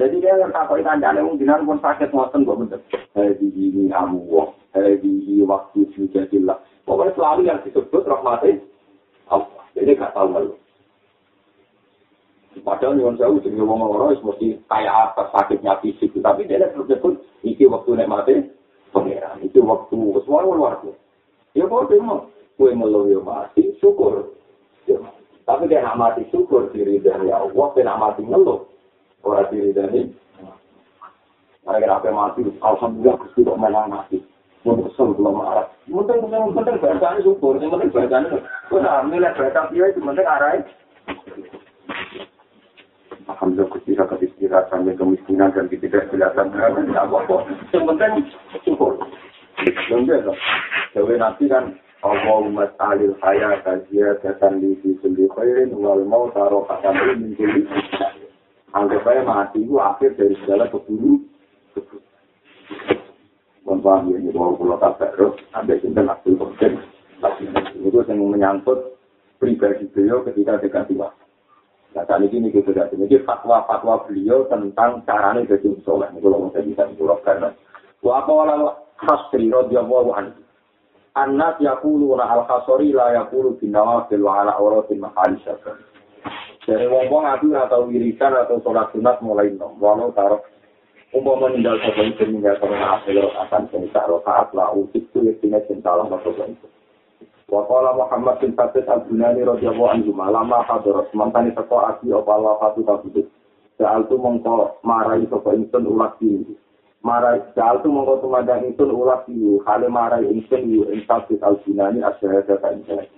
Jadi dia takut ikan jalan mungkin pun sakit ngoten kok bener. Hadi ini amu, hadi waktu sudah jelas. Pokoknya selalu yang disebut rahmatnya Allah. Jadi gak tahu malu. Padahal nyuwun sewu jenenge wong loro wis mesti kaya apa sakitnya fisik, tapi dia terus disebut iki waktu nek mati pangeran. Iki waktu wis luar luar. Ya kok demo kue melu yo mati syukur. Tapi dia nak mati syukur diri dari Allah, dia nak mati ngeluh. Orang diri dari Mereka apa mati, Alhamdulillah, Gusti kok malah mati. Kesel belum marah. Mungkin mungkin mungkin bacaan syukur, penting bacaan itu. Wah, milih baca dia itu penting arah. Alhamdulillah ketika istirahat sampai kemiskinan dan ketidakjelasan tidak apa-apa. Yang penting syukur. Yang biasa. Jadi nanti kan Allahumma ta'alil hayat tajia datan di sisi khairin wal mau taruh kata min kulli Anggap saya mati itu akhir dari segala keburu. Mohon ya, ini bahwa pulau tak terus, ada cinta nak Itu yang menyangkut pribadi beliau ketika dekat waktu. Nah, saat ini kita tidak ini fatwa-fatwa beliau tentang caranya jadi soleh. Ini kalau saya bisa dipulak karena wa qala khasri radhiyallahu anhu. Anas yaquluna al-khasri la yaqulu bin nawafil wa ala awratin mahali syakar. Dari wong-wong aku atau wirikan atau sholat sunat mulai nom. Walau taruh umpama meninggal sapa itu meninggal karena hasil akan cerita rokaat lah usik itu ya tina cinta lah sapa itu. Wakala Muhammad bin Fatih al-Bunani radhiyallahu anhu malama hadirat mantani teko aki apa Allah fatu kabudut. Soal tu mongko marai sapa insun ulas ini. Marai soal tu mongko tumadang insun ulas ini. Hale marai insun yu in Fatih al-Bunani asyhadu ka insun.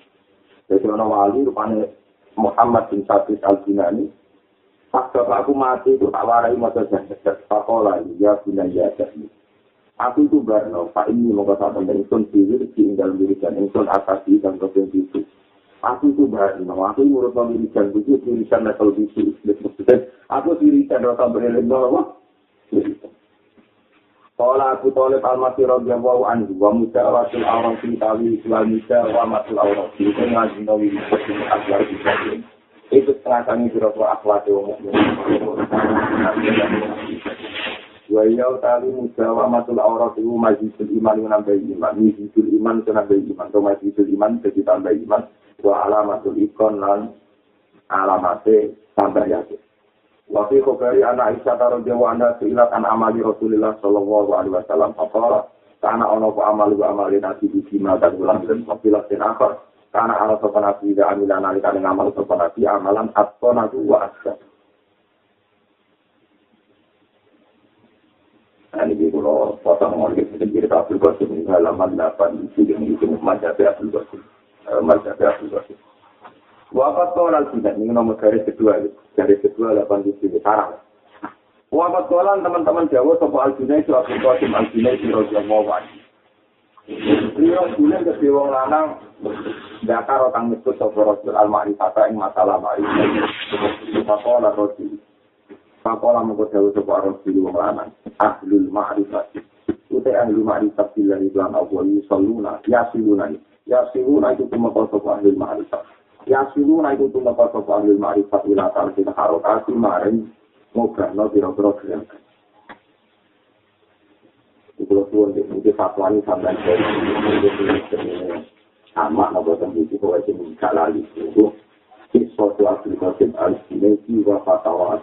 Jadi ono wali rupane Muhammad bin Fatih al-Bunani Pas bapakku mati itu tak warai masa jahat. Pakola ya guna ya jahat. Aku itu barno, Pak ini mau kata tentang insun diri, tinggal wiridan insun asasi dan kebun itu. Aku itu barno, aku ngurut mau wiridan itu, wiridan level itu. Aku wiridan rasa berelim bahwa Kala aku tolip al-masih radiyallahu anhu wa mudawatul awram fi tawi wa mudawatul awram fi itu ngaji nawi itu setengah kami berapa akhlak yang wa ya tali aurat itu majlisul iman yang nambah iman. Majlisul iman itu nambah iman. Atau majlisul iman jadi tambah iman. Wa alamatul ikon lan alamate tambah yakin wa fi khobari anak Aisyah taruh jawa anda seilat an amali Rasulullah sallallahu alaihi wasallam apa karena ono ku amal wa amali nabi di sima dan ulang dan papilah dan akhir karena ana sopan nabi da amilan alika ngamal sopan nabi amalan atau nabi wa asya Nah, ini kalau potong mau kita cerita Abdul Qasim ini halaman 8 itu yang itu Mazhab Abdul Qasim. Mazhab Abdul Qasim. Wafat kolal tidak, ini nomor garis kedua. Garis kedua 8 di sini, sarang. Wafat kolal teman-teman Jawa, Sopo Al-Junai, itu Abdul Qasim Al-Junai, itu Raja Mawan. Beliau bulan ke Dewa Lanang, Dakar orang nyebut Sopo Rasul Al-Ma'rifata yang masalah Ma'rifata. Sopo Rasul. Pakola mengko dawu sapa rasul wong lanang ahlul ma'rifat. Ute ahlul ma'rifat billahi lan Allah yusalluna yasiluna. Yasiluna itu tumeka sapa ahlul ma'rifat. Yasiluna itu tumeka sapa ahlul ma'rifat ila ta'ala kita harokasi maring ngobrol biro-biro keren. Kalau tuan di sini fatwa ini sampai dari sama nopo tembiki kau aja minta lagi itu. Suatu aplikasi al-Sinesi wa fatwa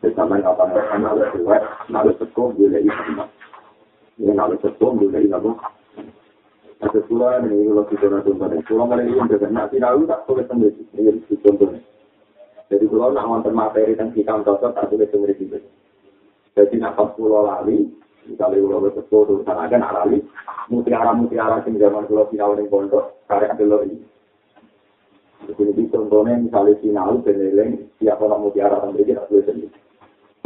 Bersama apa yang ada kuat, ada sekolah boleh iman. Yang ada sekolah boleh iman. Ada pula ini kalau kita nak contohnya, kalau mereka yang tidak nak tahu tak boleh sendiri. Ini contohnya. Jadi kalau nak wonten materi tentang kita cocok tak boleh sendiri. Jadi nak pas pulau lali, misalnya pulau betul tuh, karena kan lali, mutiara mutiara sing zaman pulau final yang pondok, karek ada ini. Jadi contohnya misalnya final, beneleng, siapa nak mutiara sampai kita boleh sendiri.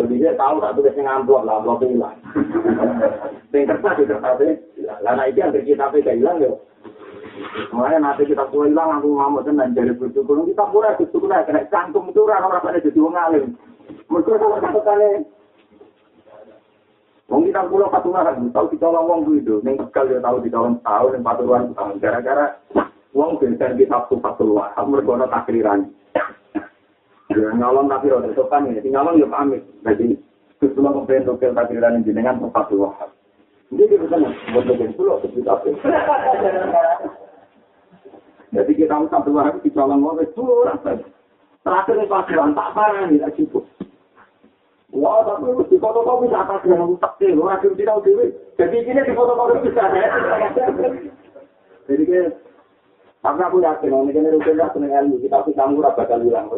Dia tahu tak tulis yang amplop lah, amplop hilang. Yang kertas di kertas hilang. Lah nah itu yang kita gak hilang ya. Makanya nanti kita pula hilang, aku mau tenan dari bersyukur. Kita pula bersyukur lah, kena cantum itu orang orang pada jadi wong alim. Mereka kalau satu kali Wong kita pulau patungan, tahu kita ngomong gitu. Neng kekal dia tahu kita orang tahu, neng paturuan tahun. Gara-gara wong kita satu paturuan, aku mereka takriran. Ya nyolong tapi roda sopan ya, nyolong ya pamit. Jadi kebetulan kemudian dokter takdiran jenengan tempat dua. Jadi kita kan buat seperti apa? Jadi kita mau satu hari kita nyolong mau itu rasa. Terakhir nih takdiran tak parah nih tak cukup. Wah, tapi di foto kau bisa apa sih yang tak sih? Orang tidak tahu Jadi ini di bisa. Jadi kayak Tapi aku yakin, ini kan itu tidak seneng ilmu, kita tapi kamu rasa bakal hilang.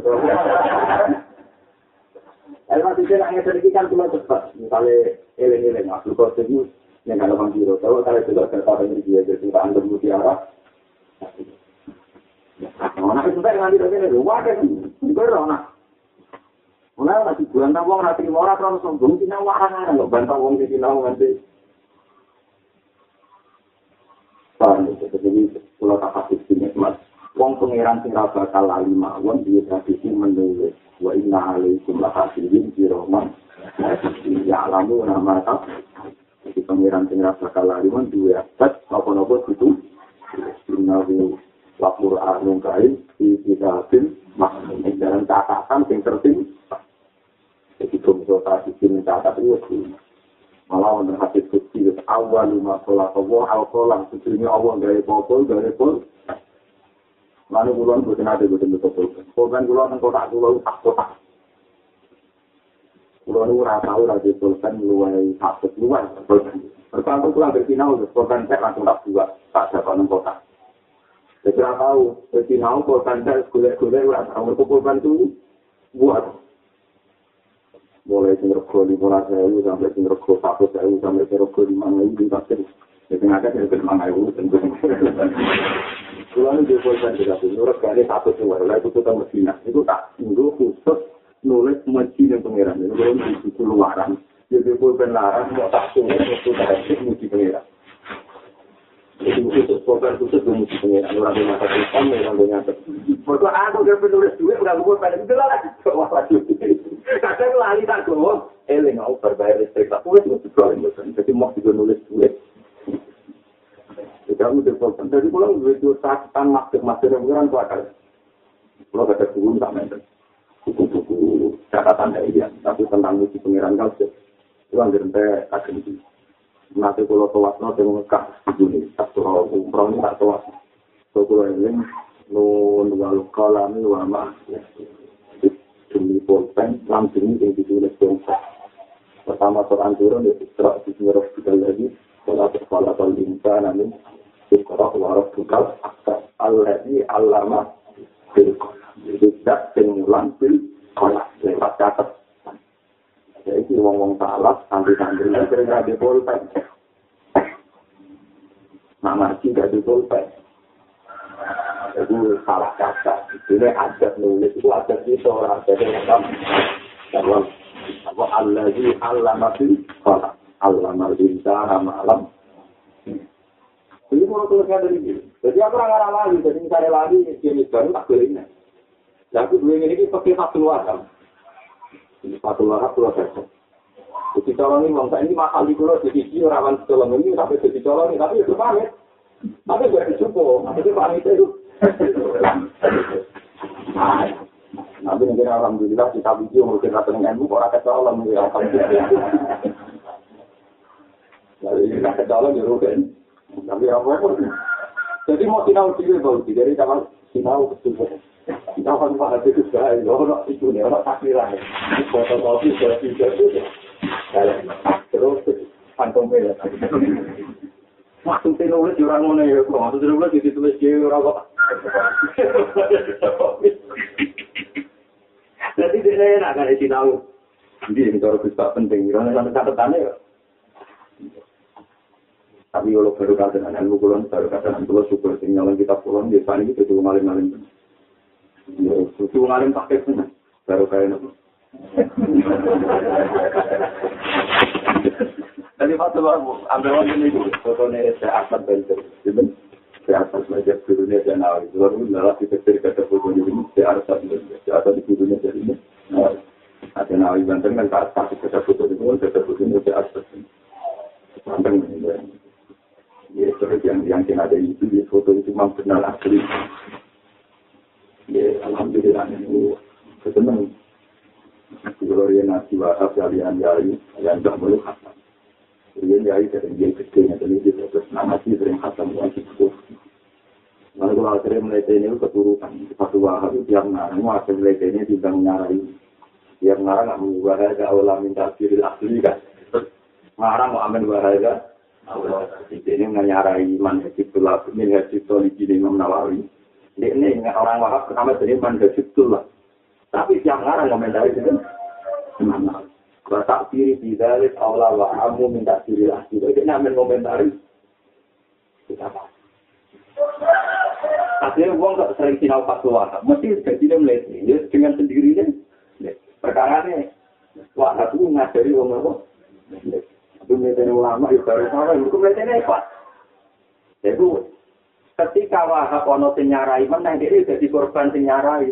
Ilmu [laughs] itu tidak sedikit kan cuma cepat. Misalnya, eleng-eleng, aku kok serius, yang ada orang biru. Kalau saya sudah tertawa dari dia, jadi kita anggap mutiara. Nah, itu dengan tidak ini, wah kan, berapa nak? Mulai masih bulan tak uang hati orang terus sombong, tidak warang ada, bantah uang di sini nanti. Paham itu, jadi kalau tak kasih mas wong pangeran sing bakal lali mawon dia tradisi menulis. Wa inna alaikum la hasirin di roman ya alamu nama tak jadi pangeran sing bakal lali mawon dua abad apa nopo itu innahu lapur anung kain di kitabin makhluk dalam catatan yang terting jadi kalau tadi mencatat itu malah wonten hadis kutsi awal lima sholat Allah al kolam sebelumnya Allah gaya botol gaya botol lalu bulan bukan ada bukan betul betul korban bulan yang kotak bulan tak kotak. Bulan itu rasa tahu lagi korban luai satu luai korban pertama pulang bersinau korban saya langsung tak buat tak dapat nang kotak. Jadi rasa tahu bersinau korban saya kuliah kuliah rasa korban itu buat. Mulai sing rego lima sewu sampai sing rego satu sewu sampai sing rego lima ewu di pasir jadi ngajak sing rego lima ewu kalau ini boleh juga tuh nurut kali satu sewu lalu itu kita Medina itu tak tunggu khusus nulis masjid yang pangeran itu kalau di situ luaran jadi boleh larang mau tak tunggu itu tak sih masjid pangeran Jadi khusus program khusus belum mesti pengiran orang yang mata Islam, orang yang nyata. Mereka aku udah penulis duit, udah gue pada itu lah. Wah, waduh. Kadang lali tak gue, eling aku berbayar listrik tak tulis, mesti gue Jadi mau juga nulis duit. Jadi aku udah program. Jadi pulang duit itu sakitan maksud-maksud yang pengiran tuh akal. Kalau kata guru tak main. Buku-buku catatan dari dia. Tapi tentang misi pengiran sih. Itu anggaran saya kagak nanti kalau tawaf nanti mengekah begini tak surau umroh ini tak tawaf so kalau ini nun wal kalami wa ma demi pulpen langsung ini ditulis bangsa pertama Quran turun di Isra di kita lagi kalau terkala kalau insan namun Isra wa rabbukal akbar alladhi allama bil itu tak pengulang bil kolak lewat catat Jadi ngomong salah, santri-santri yang sering ada pulpen. Nah, marji gak pulpen. Itu salah kata. Ini adat nulis, itu adat itu orang adat yang sama. Kalau di masih salah. Allah masih sana malam. Jadi mau tulisnya dari ini. Jadi aku orang lagi, jadi misalnya lagi, jenis baru tak boleh ini. Jadi aku dua ini pakai satu kan. satu larap pulau saja. Jadi colong ini, bangsa ini mahal di pulau, jadi ini rawan colong ini, tapi jadi colong ini, tapi itu pamit. Tapi gak dicukup, itu pamit itu. Nanti mungkin alhamdulillah kita video mungkin rata dengan ibu orang mungkin alhamdulillah. Jadi kita kecolong ya rugen. Tapi apa pun. Jadi mau sinau diri bau dari zaman sinau kesulitan. Kita akan pada itu saya, orang itu nih, orang takdiran. Foto kopi, selfie, selfie. Terus, kantong merah. Maksudnya nulis orang mana ya, maksudnya nulis ditulis dia orang kok. Jadi dia enak kan isi tahu. Jadi ini cara penting, karena sampai catatannya ya. Tapi kalau baru kata dengan ilmu kulon, baru kata dengan kulon syukur, tinggal kita kulon, biasanya itu cuma maling-maling. Susu ngalim pakai pun, baru kayak itu. Tadi waktu aku ambil waktu ini, fotonya saya akan bentuk. Saya akan belajar gurunya dan awal. Lalu malah kita cerita foto ini, saya harus ada, saya ada di gurunya dari ini. Ada nawi banten kan tak tak kita foto ini, kita foto ini saya harus Banten ini. Ya, seperti yang yang ada itu di foto itu memang benar asli. ya alhamdulillah ini kesenang kalau dia nasi wahab kalian yai yang tak boleh khatam. Dia yai dari dia kecilnya dari dia terus nama sih sering khatam wajib itu lalu kalau akhirnya mulai ini keturutan. Satu wahab yang ngarang mau akhirnya mulai ini tidak nyarai yang ngarang nggak mau wahada awal minta asli kan? Ngarang mau amin wahada awal ini nyarai man hajib tulab min hajib toli jini imam nawawi ini orang wahab pertama jadi mandasib lah. Tapi siang ngarang komentari itu mana? Kalau tak kiri tidak Allah wa kamu minta diri lah. Jadi ini amin komentari. Akhirnya uang tak sering sinau pas. Mesti jadi mulai ya, dengan sendirinya. Perkara ini wahab itu ngajari uang apa? Itu melihatnya ulama, ya baru sama. Itu melihatnya apa? Jadi ketika wahab ono sing nyarai meneh dhewe dadi korban sing nyarai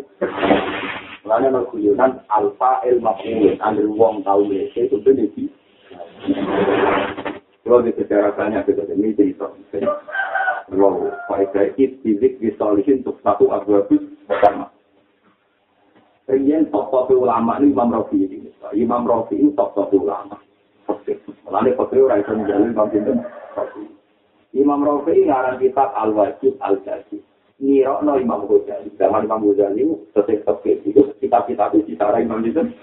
Lalu ada guyonan alfa el maful, ambil wong tahu lese itu benar. Kalau di sejarah banyak kita ini cerita. Wow, faedah istilik disolihin untuk satu abu abus pertama. Rian top-top ulama ini Imam Rafi ini. Imam Rafi ini top-top ulama. Lalu fakir orang itu menjalin Imam Sinten. Imam Rafi ngarang kitab Al-Wajib Al-Jazid. Nirokno Imam Ghazali. Zaman Imam Ghazali sesuai tafsir itu kitab-kitab itu cara Imam Sinten.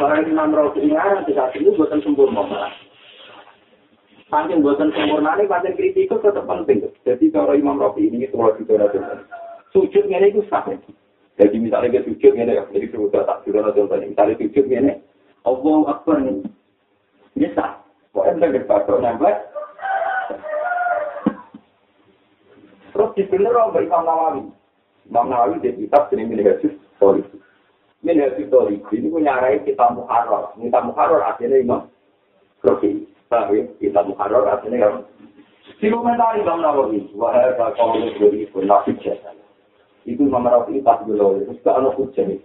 Orang Imam Rafi ngarang kitab itu buatan sempurna. Saking buatan sempurna ini, pancen kritik itu tetap penting. Jadi kalau Imam Rafi ini, itu kalau kita sujud ngene iku sah. Jadi misalnya kita sujud ngene ya, jadi sudah tak sudah contohnya. Misalnya sujud ngene, Allah Akbar ini sah. Kok ente gak pakai nempel? Terus di bener orang Imam Nawawi. Imam Nawawi di kitab ini Minhajus Story. Minhajus Story ini punya arai kita muharrar. Kita muharrar artinya Imam Rofi. Tapi kita muharrar artinya Imam Dikomentari Imam Nawawi, wahai kau beri pun jasa. Itu Imam Rafi pas dulu, terus gak ada hujan.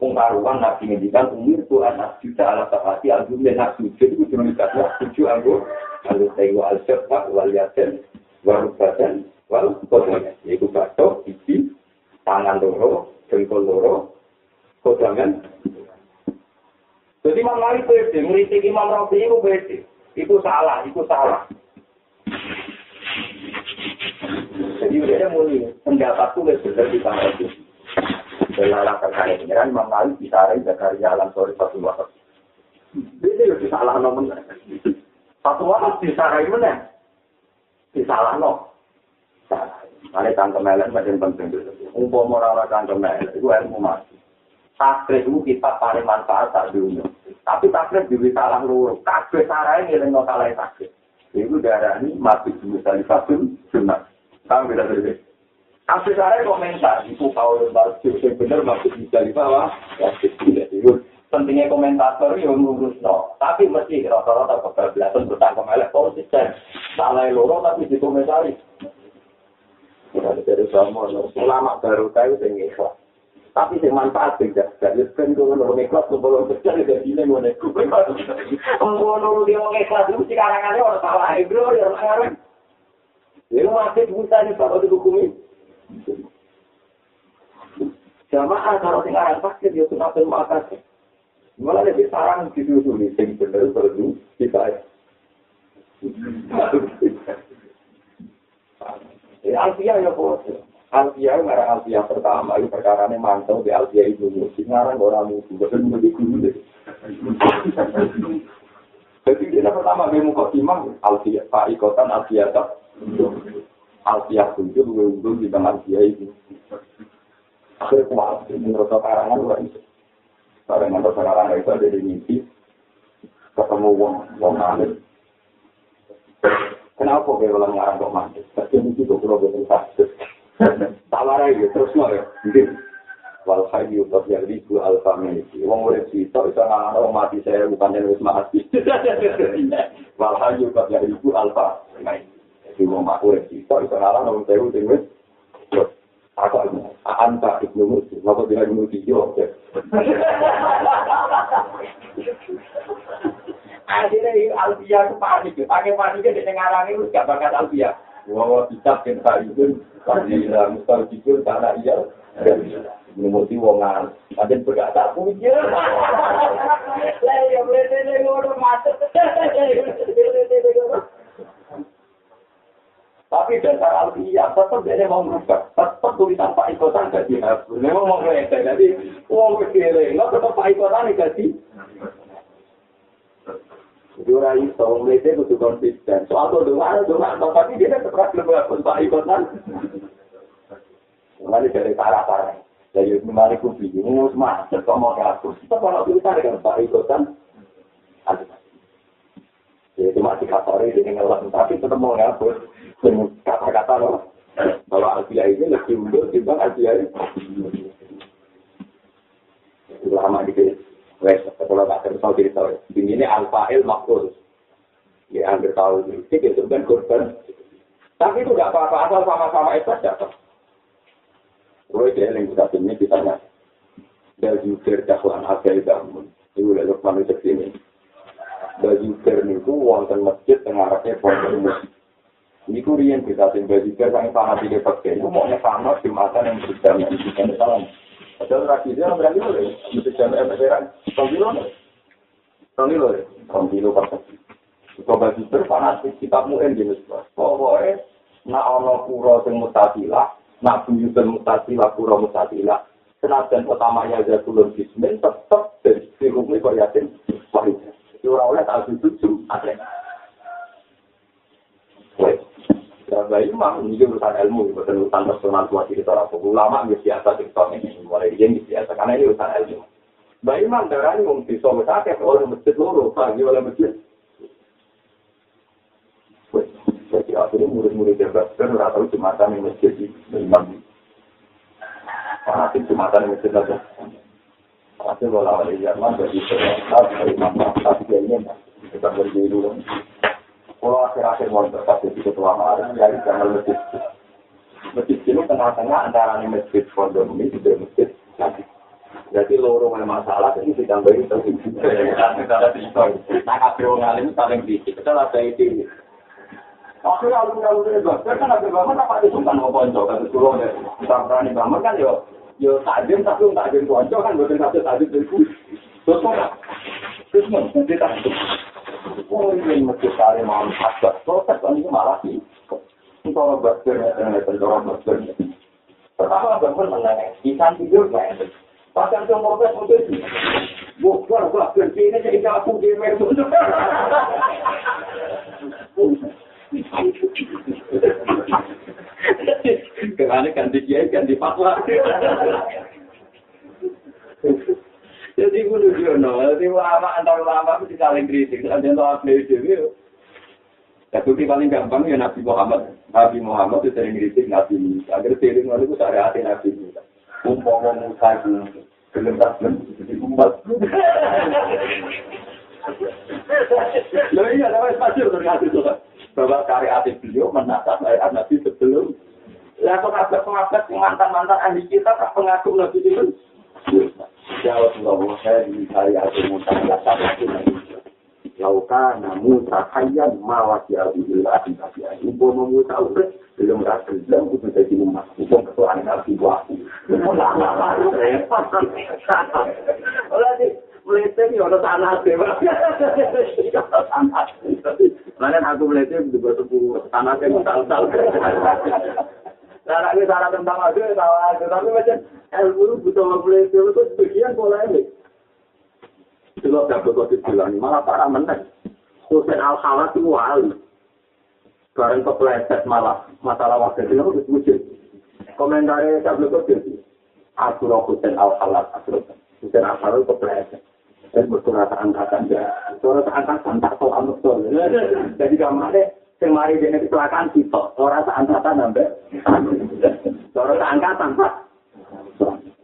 Pengkaruan Nabi ngendikan umur tu anak juta ala sahati album dan nak sujud itu cuma dikasih tujuh anggur lalu tengok al syafa wal yasin wal badan wal kodangan yaitu batok, gigi, tangan loro, jengkol loro, kodangan. Jadi Imam Malik beda, ngeritik Imam Rafi itu beda. Itu salah, itu salah. Jadi udah mulai pendapatku lebih besar di tanah Dalam perkara pengiran Imam Malik bisa Zakaria alam sore satu waktu. Ini lebih salah nomor. Satu waktu disarai mana? Disalah no. Ada tangkem melen macam penting. Umpam orang-orang tangkem melen itu ilmu mati. Takrif itu kita paling manfaat tak dunia. Tapi takrif juga salah luruh. Takrif sarai ini dengan salah takrif. Itu darah ini mati dari fasun sunat. Tahu beda beda. Asli saya komentar, itu kau lembar yang benar bisa di bawah. Ya, itu. Pentingnya komentator yang ngurus no. Tapi mesti rata-rata kebablasan bertanggung elek konsisten. Salah loro tapi dikomentari. Kita dari sama ulama baru tahu yang ikhlas. Tapi yang manfaat tidak. Jadi kan kalau orang ikhlas belum kerja tidak gini mau nekuk. Kalau dia orang ikhlas itu sekarang ada orang salah bro, ya orang Ini masih bisa nih kalau dihukumi. Jamaah kalau tinggal sakit ya sunat dan makan. Malah lebih sarang di dunia ini, yang benar perlu kita. Alfia ya bos. Alfia ngarang Alfia pertama itu perkara ini mantau di Alfia itu musik ngarang orang musuh. Betul betul guru deh. Jadi dia pertama dia muka timang Alfia, Pak Ikotan Alfia tak. Alfiah kunjur gue di tengah dia itu. Akhirnya kuat, menurut karangan gue itu. Karangan atau karangan itu ada di mimpi. Ketemu wong, wong alim. Kenapa gue ulang ngarang kok mati? Tapi mimpi gue kalau gue terus Tawar aja, terus mau ya. Mungkin. Wal hayyu tabiar ribu alfa miliki. Wong urip sito iso ngarang mati saya bukan [laughs] yang wis mati. Wal hayyu tabiar ribu alfa miliki. Di wong makmur iki kok iso ngalah nang sewu sing wis aku anta ibnu musi napa dina ibnu musi yo akhirnya Alfia itu panik, pakai panik di tengah itu gak bakat Alfia. Wah, bisa kita itu lah mustahil jujur karena iya. Memuti wongan, ada berkata tak punya. Lah ya boleh ngono macet. Tapi dasar alfiah tetap dia mau merubah. Tetap tulisan Pak Ikotan gak dihapus. Memang mau ngeledek. Jadi uang kecil nggak tetap Pak Ikotan gak di. Jadi orang itu ngeledek itu konsisten. Soal itu doa, doa. Tapi dia tetap lebih Pak Ikotan. Kembali dari parah-parah. Jadi kembali kubi. Ini harus kok mau dihapus. Kita kalau tulisan dengan Pak Ikotan. Jadi masih kasari dengan tapi tetap mau dihapus. Kata-kata loh. Kalau Alfia ini lebih unggul timbang Alfia ini. Lama dikit. Wes, kalau tak tertahu diri tahu. Ini Alfail Makhluk. Ya, hampir tahu ini. Itu kan korban. Tapi itu tidak apa-apa. Asal sama-sama itu saja. Kalau itu yang kita ini kita nggak. Dan juga dakwaan itu. Itu udah lupa di sini. baju ber niku wonten masjid tengah rakyat pondok musik. Niku riyen kita baju ber sang fanatik pakai. Iku mau sama jumatan yang berjamaah di sini salam. Padahal tradisinya berarti loh, mesti jamaah beneran. Kalau Tony lho, Tony lho pas. Coba super fanatik kitab muen jenis bos. Pokoknya, nak ono kuro sing mutasilah, nak buyutan mutasilah, kuro mutasilah. Senajan pertamanya jatuh bismin, tetap dari hukumnya kau yakin, wahid. Orang oleh tak setuju, ada. Baik imam, ini urusan ilmu, bukan urusan personal buat diri orang ulama biasa cerita ini, mulai dia biasa, karena ini urusan ilmu. Mbak Imam darah ini mau bisa besakit oleh masjid loro, pagi oleh masjid. Jadi akhirnya murid-murid yang berasal, rata tahu jumatan di masjid di Imam. Fanatik jumatan di masjid aja. Akhirnya kalau Yaman, jadi seorang dari Imam Mahmud, ini kita berdiri dulu. Kalau akhir-akhir mau berkata di ketua Ma'arif, ya jangan masjid. Masjid ini tengah-tengah antara masjid Pondok ini, juga masjid lagi. Jadi loro masalah ini ditambahin terus. Nah, kabeh wong alim saling dikit. Kita lah itu. Oke, alun-alun itu, kan ada bangun apa itu kan mau ponco kan dulu ya. Kita berani bangun kan yo yo tajam tapi tak tajam ponco kan bukan satu tajam itu. Terus kok terus mau kita Ini mesti cari mau hasbat. Proses kan ini malah sih. Kalau berpikir dengan pendorong berpikir. Pertama bangun mengenai ikan tidur nggak Pasang ke mobil mobil itu. Bukan, kerja ini jadi kapu di mesu. Karena ganti kiai, ganti fatwa. Jadi kudu jono, jadi ulama antar ulama itu saling kritik. Ada yang tahu itu. Ya bukti paling gampang ya Nabi Muhammad. Nabi Muhammad itu sering kritik Nabi Musa. Agar sering itu syariat Nabi Musa. umpama Musa itu gelem tak jadi umat. Loh iya, tapi pasti ngasih tuh. Bahwa karya beliau menata syariat Nabi sebelum. Lah kok ada pengabat mantan-mantan ahli kita tak pengaku Nabi itu. Ya karya Musa namu tahayan mawati abu ila ati tapi ibu mau tahu deh belum rasa belum itu jadi umat. Itu ketua anak ibu aku. Mau lama lama repot. Olah di melete nih orang tanah deh Mana aku melete di bawah tanah yang tal-tal. Cara ini cara tentang aku, tahu aku, tapi macam ilmu butuh melete itu sebagian pola ini. Kalau dapat kau dibilang, malah parah meneng. Hussein Al-Khawas itu wali. Barang kepleset malah masalah wakil itu harus wujud. Komentarnya dapat kau jadi. Asura Hussein Al-Khawas, Asura Hussein Al-Khawas kepleset. Dan berkurasa angkatan dia. Berkurasa angkatan tak tahu amat tuh. Jadi kamarnya sing mari dene kecelakaan kita ora sak angkatan sampe ora sak angkatan pak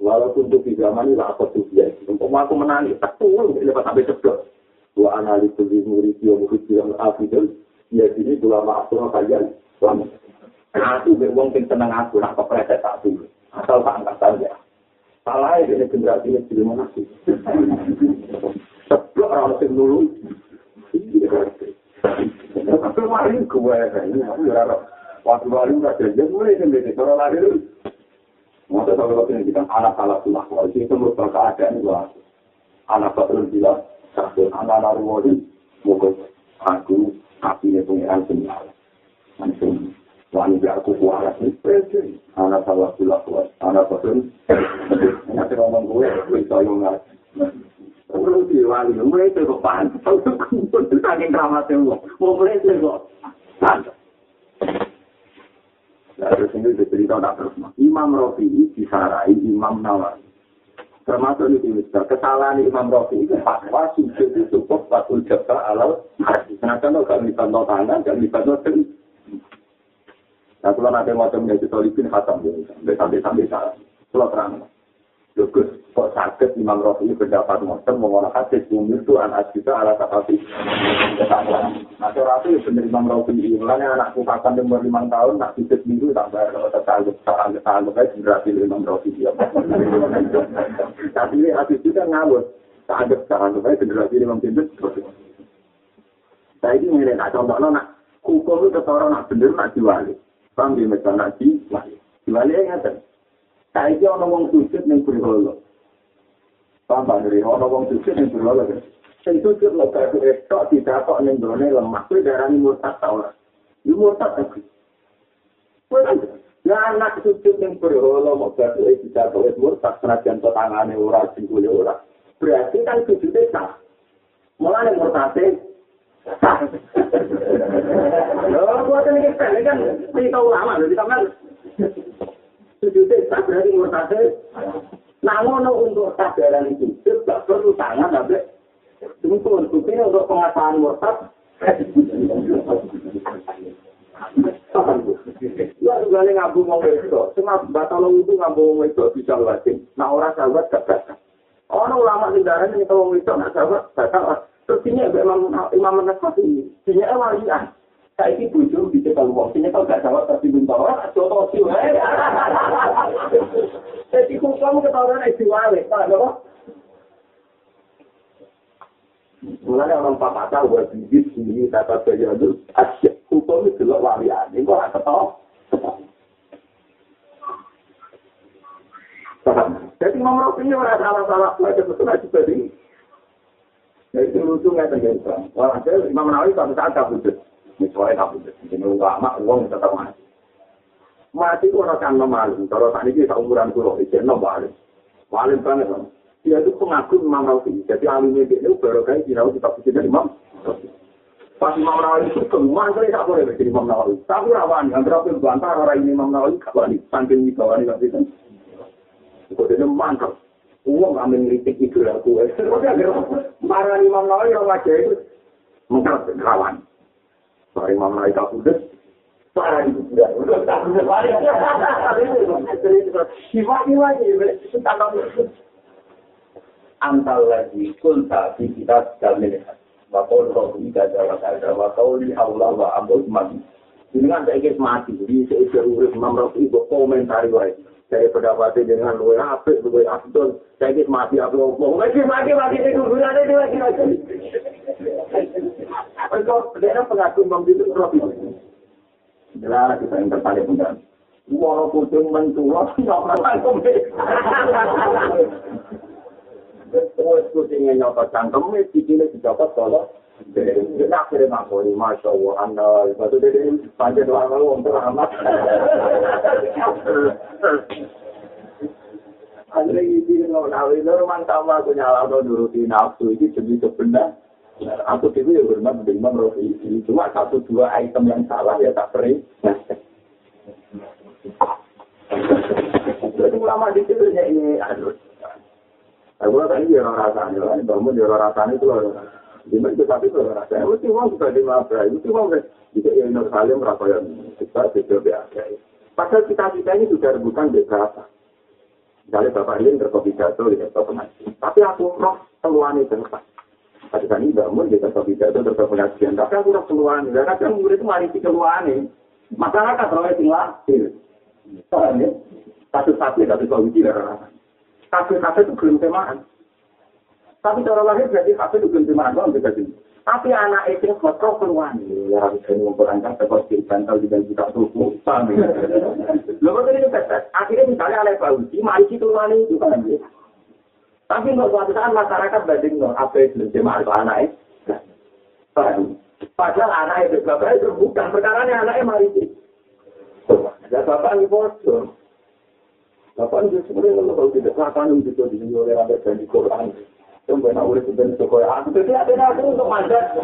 walaupun tuh di zaman ini aku tuh dia untuk aku menangis turun lepas sampai ceblok. Dua analis di murid yang mungkin bilang afidel ya ini dua maksudnya kalian selamat aku beruang pun tenang aku nak kepreset tak dulu asal tak angkat saja. Salah ini generasi ini mana sih ceblok orang masih dulu mari gue ini aku ya waktu baru nggak jadi mulai sendiri kalau lahir Masa kalau kita bilang anak salah sunnah wal itu merupakan keadaan gua. Anak betul bilang satu anak lalu wali mukul aku api itu yang senyal. Langsung wanita aku kuat ini anak salah sunnah wal anak betul. Nanti ngomong gue bisa yang nggak. Perlu diwali, mulai itu kok pantas. Kumpul saking dramatnya, mau mulai itu kok pantas. Terus ini cerita tak terus. Imam Rafi disarai Imam Nawawi. Termasuk ini bisa kesalahan Imam Rafi itu fatwa sujud itu cukup fatul jabal alal. Kenapa lo gak bisa no tangan, gak bisa no ten. Nah, kalau nanti macam yang kita lihat khatam sampai sampai sampai salah. Kalau terang. Gus, kok sakit Imam Rafi pendapat ngoten mengolah hadis umur itu anak kita ala tapi Nah, Rafi bener Imam Rafi mulanya anakku kapan umur lima tahun nak hidup minggu tak bayar kalau tersaluk tersaluk tersaluk kayak generasi Imam Rafi dia. Tapi ini hadis itu kan ngawur. Tak ada tersaluk kayak generasi Imam Rafi Saya ini ngene nak contohno nak hukum itu ketara nak bener nak diwali. Paham ya misal nak diwali. Diwali ya ngaten. Saya ini wong sujud ning berhala. Paham Dari ana wong sujud ning berhala. Sing sujud lho kaya estok didatok ning gone lemah kuwi darani murtad ta ora. Iku murtad ta. Ya anak sujud ning berhala mau batu iki didatok murtad senajan tangane ora singkule ora. Berarti kan sujudnya sah. Mulai murtadnya Loh, buat ini kita ini kan cerita ulama, kita kan sujudnya tak berarti murtadnya. Namun untuk sadaran sujud, tak perlu tangan, tapi Tunggu, buktinya untuk pengasahan murtad. Ya ini ngabu mau itu, cuma batal itu ngabu mau itu bisa wajib. Nah orang sahabat gak batal. Orang ulama di daerah ini kalau itu nak sahabat batal. Terus ini Imam Imam Nasafi, ini walian. Saya ini bujur bisa kalau wong sini kalau gak jawab tapi belum tahu, contoh sih. Jadi hukum ketahuan itu wali, pak, apa? Mulai orang papa tahu buat bibit sini kata saya itu asyik hukum itu loh walian. Ini kok tak tahu. Jadi Imam Rafi ini orang salah-salah, ada betul aja tadi. Jadi lucu nggak. Wah, saya Imam Nawawi suatu saat tak butuh. Misalnya butuh. Jadi ulama uang tetap mati. Mati itu orang kan malu. Kalau saat ini tak umuran pulau, itu nomor. Malu banget. Dia itu pengagum Imam Rafi. Jadi alimnya dia itu baru kayak kita pusing dari Imam Pas Imam Nawawi itu semua kali tak boleh jadi Imam Nawawi. Tapi rawan, yang berapa bantah orang ini Imam Nawawi kawan saking di bawah ini kan Kok dia mantap. Uang amin kritik itu aku. Marah Imam Nawawi yang wajah itu mengkap kawan. Soal Imam Nawawi tak tak antal lagi kulta di kita dalam Wakau roh ika jawa kada, wakau li Allah wa abud mati. Dengan saya ingin mati, di seisi urip Imam Rafi ibu komentari wae. Saya pendapatnya dengan luwe apik, luwe abdul. Saya ingin mati apa ngomong. Mati mati mati itu gunanya dia lagi lagi. Engkau dia pengaku Imam itu Rafi. Jelas kita yang Walaupun mentua. Wes kucingnya nyopot cangkemnya, cikilnya dicopot kita akhirnya ngakori, Masya Allah, Anda, batu dede, panjang doang kalau untuk amat. Akhirnya ini, kalau itu mantap aku nyala, nuruti nafsu, ini demi sebenar. Aku itu ya hormat dengan Rofi Cuma satu dua item yang salah ya tak peri. Jadi ulama di situ ini, aduh, Aku tadi dia orang rasanya. Bangun orang rasanya itu loh. Tapi sudah yang yang kita. Padahal kita kita ini sudah rebutan berapa. Misalnya Bapak Ilin terkopi jatuh di sektor pengajian. Tapi aku roh itu tempat. Tadi kan ini bangun di sektor jatuh terkopi pengajian. Tapi aku roh keluhan. Karena kan murid itu mari ini. Masyarakat roh itu lahir. Soalnya, satu-satu kalau itu tidak kafe-kafe itu belum temaan. Tapi cara lahir berarti kafe itu belum temaan, bang, bisa Tapi anak itu kotor keluar. Ya, harus saya memperlancar seperti bantal di dalam kita tubuh. Lalu tadi itu akhirnya misalnya oleh Pak Uji, mari kita itu kan. Tapi nggak suatu saat masyarakat banding no, apa itu belum temaan itu anak itu. Padahal anak itu bapak itu bukan perkara anaknya mari itu. Ya bapak ini bodoh. Bapak itu sebenarnya kalau tidak akan itu di sini oleh ada di Quran. Coba nak urus dan sekolah aku jadi ada aku untuk mandat.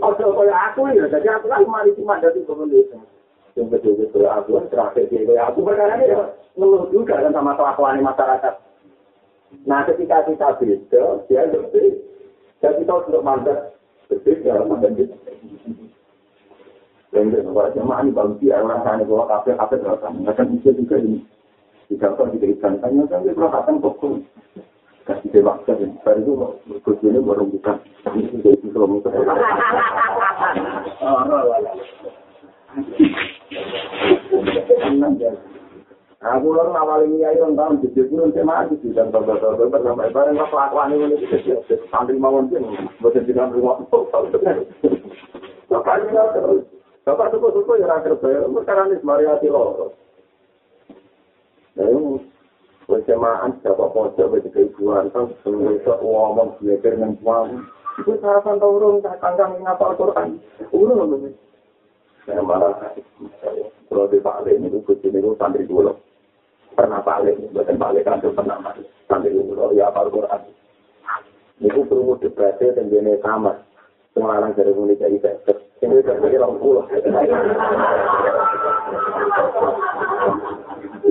Oh, sekolah aku ya, jadi aku kan mari cuma dari komunitas. Yang betul-betul aku terakhir aku perkara ini ngeluh juga kan sama kelakuan masyarakat. Nah, ketika kita beda, dia lebih. Jadi kita untuk mandat. Berbeda, mandat dan bahwa jemaah ini bagus ya orang sana bahwa kafe kafe terlalu akan bisa juga ini jika kau diberikan tanya kan dia berkatan pokok kasih dewa kan baru itu kuncinya baru bukan ini dari itu kalau muka Aku lho ngawali nyai rong tahun di Jepun saya maju di dan bapak-bapak sampai bareng apa kelakuan ini ini santri mawon sih buat jadi rumah bapak ini terus bapak suku-suku ya rakyat saya sekarang ini semariati loh ini bersamaan siapa pojok bagi keibuan kan semua ngomong belajar dengan suami itu sarapan turun kangkang ngapal Quran urung lho saya marah kalau di Pak ini itu kucing itu santri dulu pernah balik, bukan balik kan pernah mati. Sampai itu ya apa Quran. Itu perlu debatnya dan jenis sama. Semua orang dari jadi sektor. Ini orang pulau.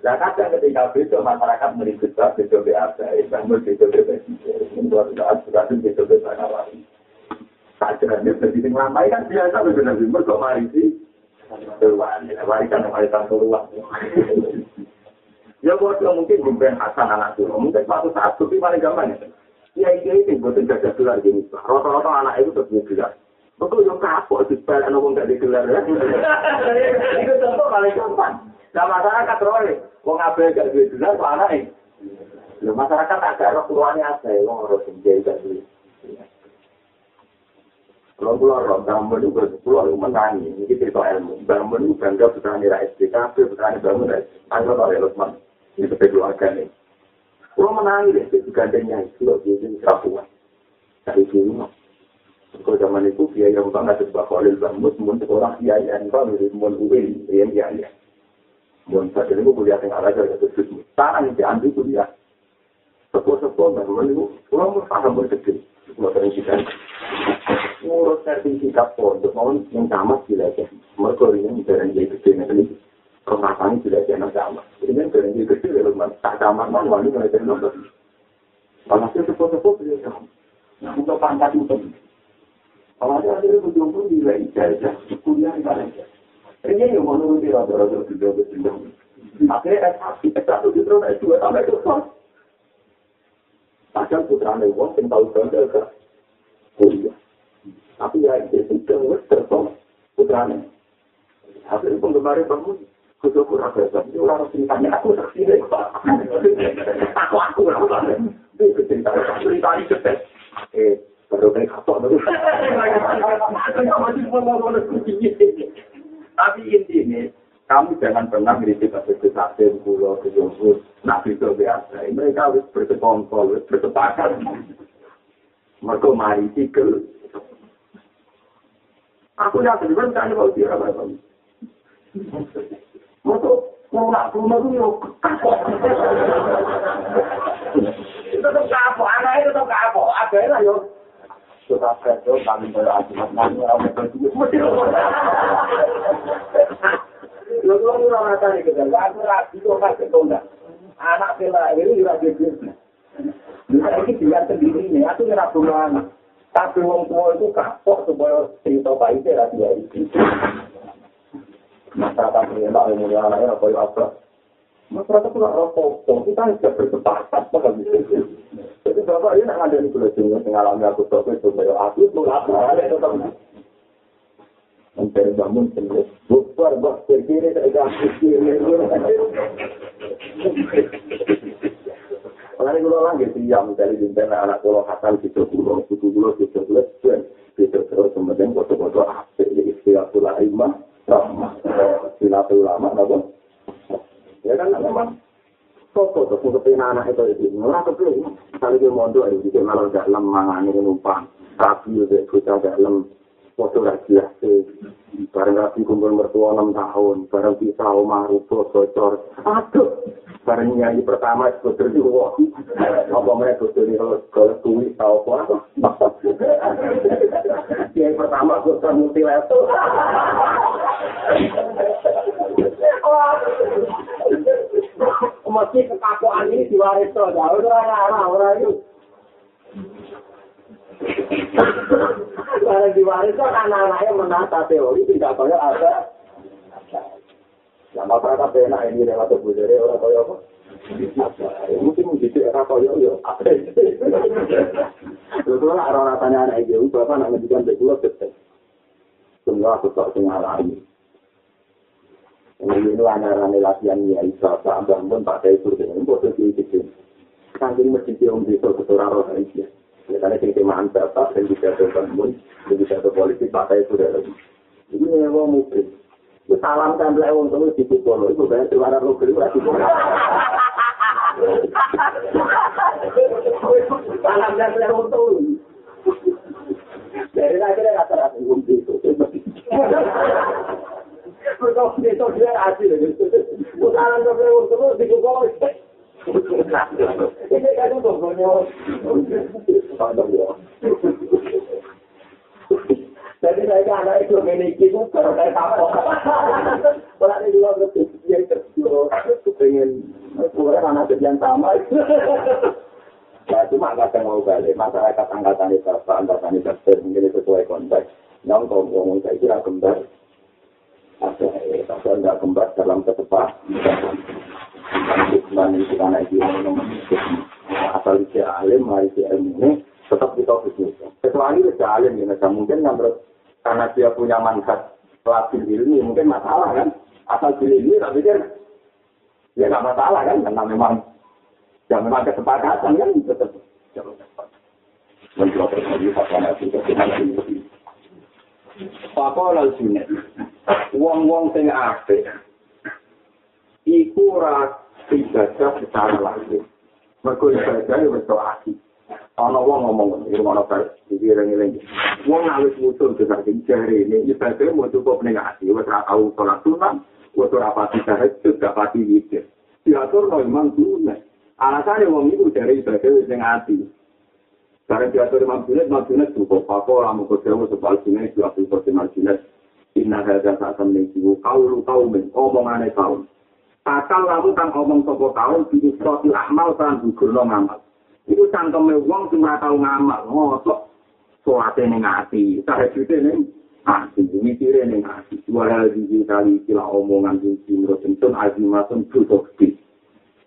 Nah kadang ketika itu masyarakat merikut itu biasa, bangun itu presiden, buat saat sudah itu biasa lagi. Sajarnya presiden lama kan biasa benar-benar mereka mari sih. Keluar, warisan warisan keluar. Ya buat mungkin bukan Hasan anak dulu, mungkin suatu saat tapi paling gampang ya. Ya iya itu buatan gajah gelar gini. Rata-rata anak itu terus gelar. Betul yang kapok di sepeda nopo nggak digelar ya. [laughs] Itu contoh paling gampang. Nah masyarakat roy, wong abe gak duwe gelar kok anak ini. Lho masyarakat agak roh keluarnya ada, wong harus menjadi gak duwe. Kalau pulau roh, bangun juga pulau itu menangi, ini cerita ilmu. Bangun itu bangga putrani rakyat SDKP, putrani bangun rakyat. Ayo oleh Lutman, ini keluarga nih. Kalau menangis itu gandengnya itu loh, dia jadi kerapuan. Dari dulu, kalau zaman itu biaya utang ada sebuah kolil bambut, mun orang biaya yang dari mun uin, yang biaya. Mun saat ini kuliah yang ada jadi sesuatu. Sekarang itu ambil kuliah. Sepuh-sepuh, bangun itu, kalau mau paham bersedih, mau terisikan. Ngurus sertifikat pondok, mau yang sama sila aja. Mereka ini jarang jadi gede, kemasan sudah jadi sama. Ini kan berhenti kecil ya, teman. Tak sama kan, wali mulai dari nomor. Panasnya sepuh-sepuh beliau sama. Nah, untuk pangkat itu. Kalau ada akhirnya berjumpa di lain ijazah, kuliah di lain ijazah. Ini yang mau nuruti rata-rata sudah berjumpa. Akhirnya S1, S1 justru S2 sampai ke kelas. Padahal putra Newon yang tahu bandel ke kuliah. Tapi ya itu sudah tertolak putra Newon. Akhirnya penggemar bangun, kudu kurang besar. Ini orang ceritanya aku saksi deh. Aku aku orang Itu cerita cerita ini cepat. Eh, baru kayak kapok baru. Tapi intinya kamu jangan pernah ngiritik ke sate, pulau, ke Jombus, nabi itu biasa. Mereka harus bersekongkol, harus bersepakat. Mereka mari sikil. Aku yakin, kan kalau dia apa-apa. Moto nolak rumah itu yo kapok. Itu tuh kapok, anak itu tuh kapok. Ada lah yo. Tapi wong tua itu kapok supaya cerita baiknya lah dia itu. masyarakat ini tak ilmu anaknya apa apa masyarakat itu apa kita tidak bersepakat bahkan jadi bapak ini ada di pulau Jawa mengalami aku tahu itu supaya aku itu apa ada tetap mencari bangun sendiri bukan bos terkiri saya kiri Pengen kulo lagi siam dari anak kulo Hasan itu kulo, itu kulo itu kulo, itu terus kemudian foto-foto apa jadi istilah kulo imam rahmah. Silatul ulama, apa? Ya kan memang Sopo tuh seperti anak itu itu. Murah belum kali dia mondok itu dia malah gak lemah ini numpang rapi udah kita gak lem foto lagi ya bareng rapi kumpul mertua enam tahun bareng bisa omah rupo bocor. Aduh bareng nyanyi pertama itu berdua apa mereka tuh ini kalau kalau tuwi tahu apa? Yang pertama gue termutilator Mesti kekakuan ini diwaris tuh, jauh orang orang orang itu. Barang diwaris kok anak-anaknya menata teori tidak kaya ada. Ya masyarakat enak ini lewat budaya orang kaya apa? Mungkin mungkin era kaya ya. Terus orang rasanya anak ibu, bapak anak ngejikan betul betul. Semua aku tak ini. Ini ini anak-anak latihan ya, Isa, bangun Pak Daisur, ini posisi itu. Saking masjid yang bisa keturah roh Aisyah. Karena sing temaan bapak dan ada bangun, dan juga ada politik, Daisur ya lagi. Ini nyewa mungkin. Salam tempel wong tuwa di Kupolo, itu bayar suara lo beli lagi. Salam tempel wong tuwa. Dari akhirnya rata-rata wong itu. Mereka itu dia hasil. Salam tempel wong tuwa di Kupolo. Itu Jadi saya kan anak itu memiliki itu kalau saya tahu. Kalau ada juga berarti kecil, aku pengen kurang anak yang sama. Ya cuma kadang mau balik masyarakat angkatan itu angkatan itu mungkin sesuai konteks. Yang kalau ngomong saya kira kembar, tapi tidak kembar dalam ketepat. Itu anak itu asal dia alim, mari dia ilmu tetap kita bisnis. Kecuali dia alim, ya, mungkin yang karena dia punya manfaat labil ilmi mungkin masalah kan? Asal pilih ini tapi dia ya nggak masalah kan? Karena memang ya memang kesepakatan kan? Tetap mencoba terjadi itu Papa lal sunnah, wong-wong sing apik, iku ora ibadah secara langsung. Mergo ibadah ya wis asik. ana wong ngomong iki ana kaya iki rene wong awis musuh ke saking jare ini ibadah mau cukup ning ati wis ora tau salat sunnah wis ora pati tahajud gak pati wikir diatur no imam sunah alasane wong iku jare ibadah wis ning ati Karena diatur imam sunat, imam sunat cukup. Apa orang mau kerja, sebal itu aku kerja imam sunat. Inna hadha sa'atam nengsiwu, kaulu kaumin, omongannya kaum. Takal lalu kan omong sopo kaum, itu sotil amal kan gugur no ngamal. Cangkeme wong sing ora tau ngamal, mosok salate ning ati, tahajud ning ati, mikire ning ati. Wala di kali kila omongan sing simro tentun azimatun tutoksi.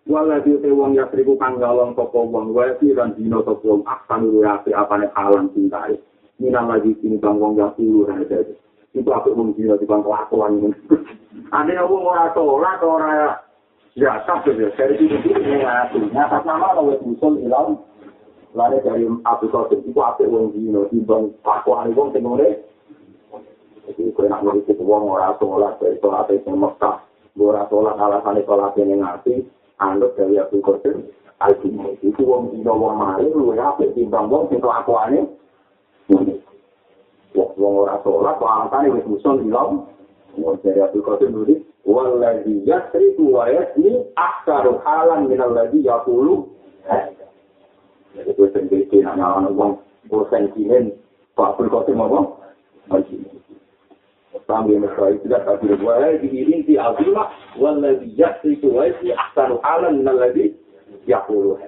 Wala di wong ya triku kang galong sapa wong wae lan dino sapa wong aksan api apane halang cintai. Minang lagi sini bang wong ya tulu ada. Itu aku mung dino di bang kelakuan ini. Ane wong ora salat ora Ya, tapi ya, dari itu ini ngasih. Nah, nama kalau usul ilang, lari dari Abu Qasim, itu apa yang dino, dibang pakuan wong tengore. Jadi, kau nak ngurusi wong ora sholat, dari sholat itu Mekah, ora sholat alasan sholat ini ngasih, anut dari Abu Qasim, Al-Jumah. Itu wong dino wong mari, lu ya, timbang wong sing kelakuannya. Wong ora sholat, alasan itu usul ilang, dari Abu Qasim nulis, waladhi yasriku wa yasni aksaru halan minal ladhi yakulu jadi gue sendiri nanya orang orang bosan kinen pak pun kau semua bang sambil mesra itu dah tapi waladhi inti azimah waladhi yasriku wa yasni aksaru halan minal ladhi yakulu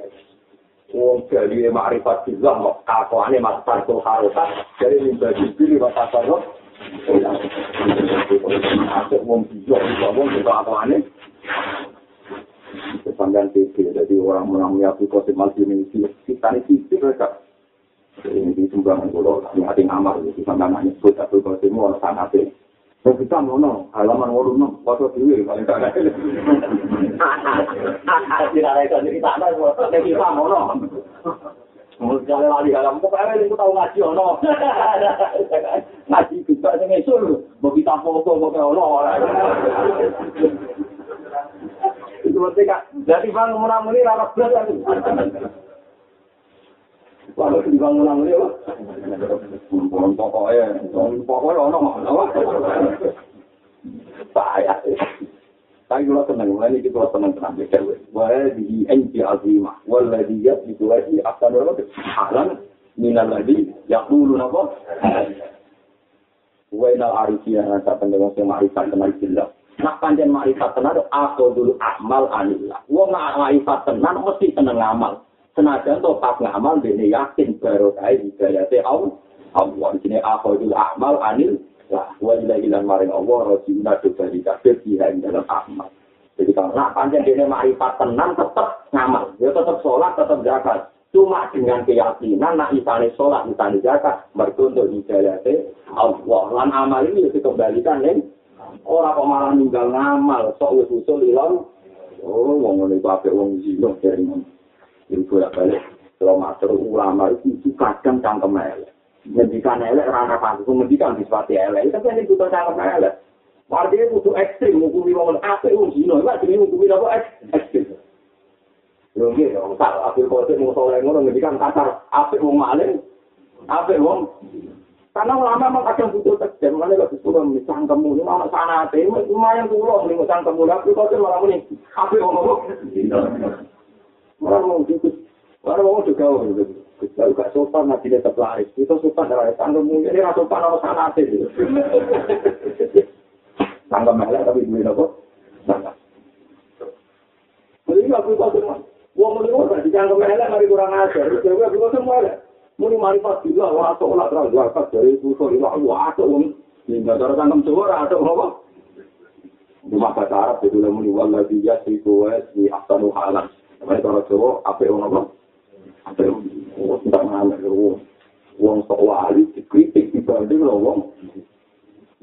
Wong jadi ma'rifat billah kok kakuane mas parko harokat jadi minta dipilih bapak Asik wong bijak bisa wong bisa apa aneh. TV, jadi orang menang menyatu kosip malji ini, kita ini sisi mereka. Ini di sumbangan kalau hati ngamar, di sambian nyebut, tapi kosip mau orang sangat sih. Oh kita mau no, halaman waru no, foto dulu paling tak ada. Tidak ada itu, kita ada, kita mau no. Mau jalan lari dalam, pokoknya ini tahu ngaji ono. Ngaji juga sing esul, mau kita foto kok ono. Itu berarti kak, jadi bang murah-murah rapat Walau di bangunan ini, pokoknya, pokoknya ono, bahaya. Tapi kalau tenang, mulai ini kita tenang tenang ya cewek. Wah di enti azimah, wala di yat itu lagi akan berapa? Halan minal lagi yakulu napa? Wa inal arifiyah nasa pendengar yang ma'rifat billah. Nak panjang ma'rifat tenan aku dulu amal anillah. Wong ma'rifat tenan mesti seneng amal. Senajan pas ngamal dene yakin baru kae hidayate Allah. Allah sini akhirul amal anil lah wa ila ilan maring Allah rajuna dobali kabeh ing dalam amal. Jadi kalau nak panjang dene marifat tenang tetap ngamal, ya tetap sholat, tetap zakat. Cuma dengan keyakinan nak isane sholat, isane zakat, mergo untuk hidayate Allah. Lan amal ini dikembalikan ning ora kok malah ninggal ngamal, sok wis usul ilang. Oh, wong ngene kabeh wong zino dari Ini bolak balik. Kalau matur ulama itu kadang cangkem elek. Ngendikan elek, rana pantas. Ngendikan disipati elek. Tapi ini butuh cangkem elek. Artinya butuh ekstrim. Hukumi wong apa wong zino. Ini artinya hukumi apa ekstrim. Lho nggih, wong tak akhir kode mau soleh ngono ngendikan kasar apik wong maling, apik wong karena ulama memang kadang butuh tegas, makanya kalau disuruh misang kamu ini mana sana lumayan pulau nih misang kamu, tapi kode malah ini wong ngomong. Orang mau orang mau juga gitu. Kalau gak sopan nanti dia terlaris. Itu sopan dari tangga mulia ini rasa sopan sama sanate gitu. Tangga melek tapi apa? Tangga. Jadi nggak perlu kau Wong muni wong gak dicangkem melek mari kurang ajar. Jadi aku kok semua ada. Muni mari pas juga wah sok ora terus zakat dari susu ini wah sok wong. Ini cara cangkem cowok ora ada apa? Rumah bahasa Arab itu muni wallahi yasifu wa yasmi ahsanu halan. Mereka cara Jawa, apa yang apa? Apa yang tidak mengalami wong sok wali dikritik dibanding lo wong.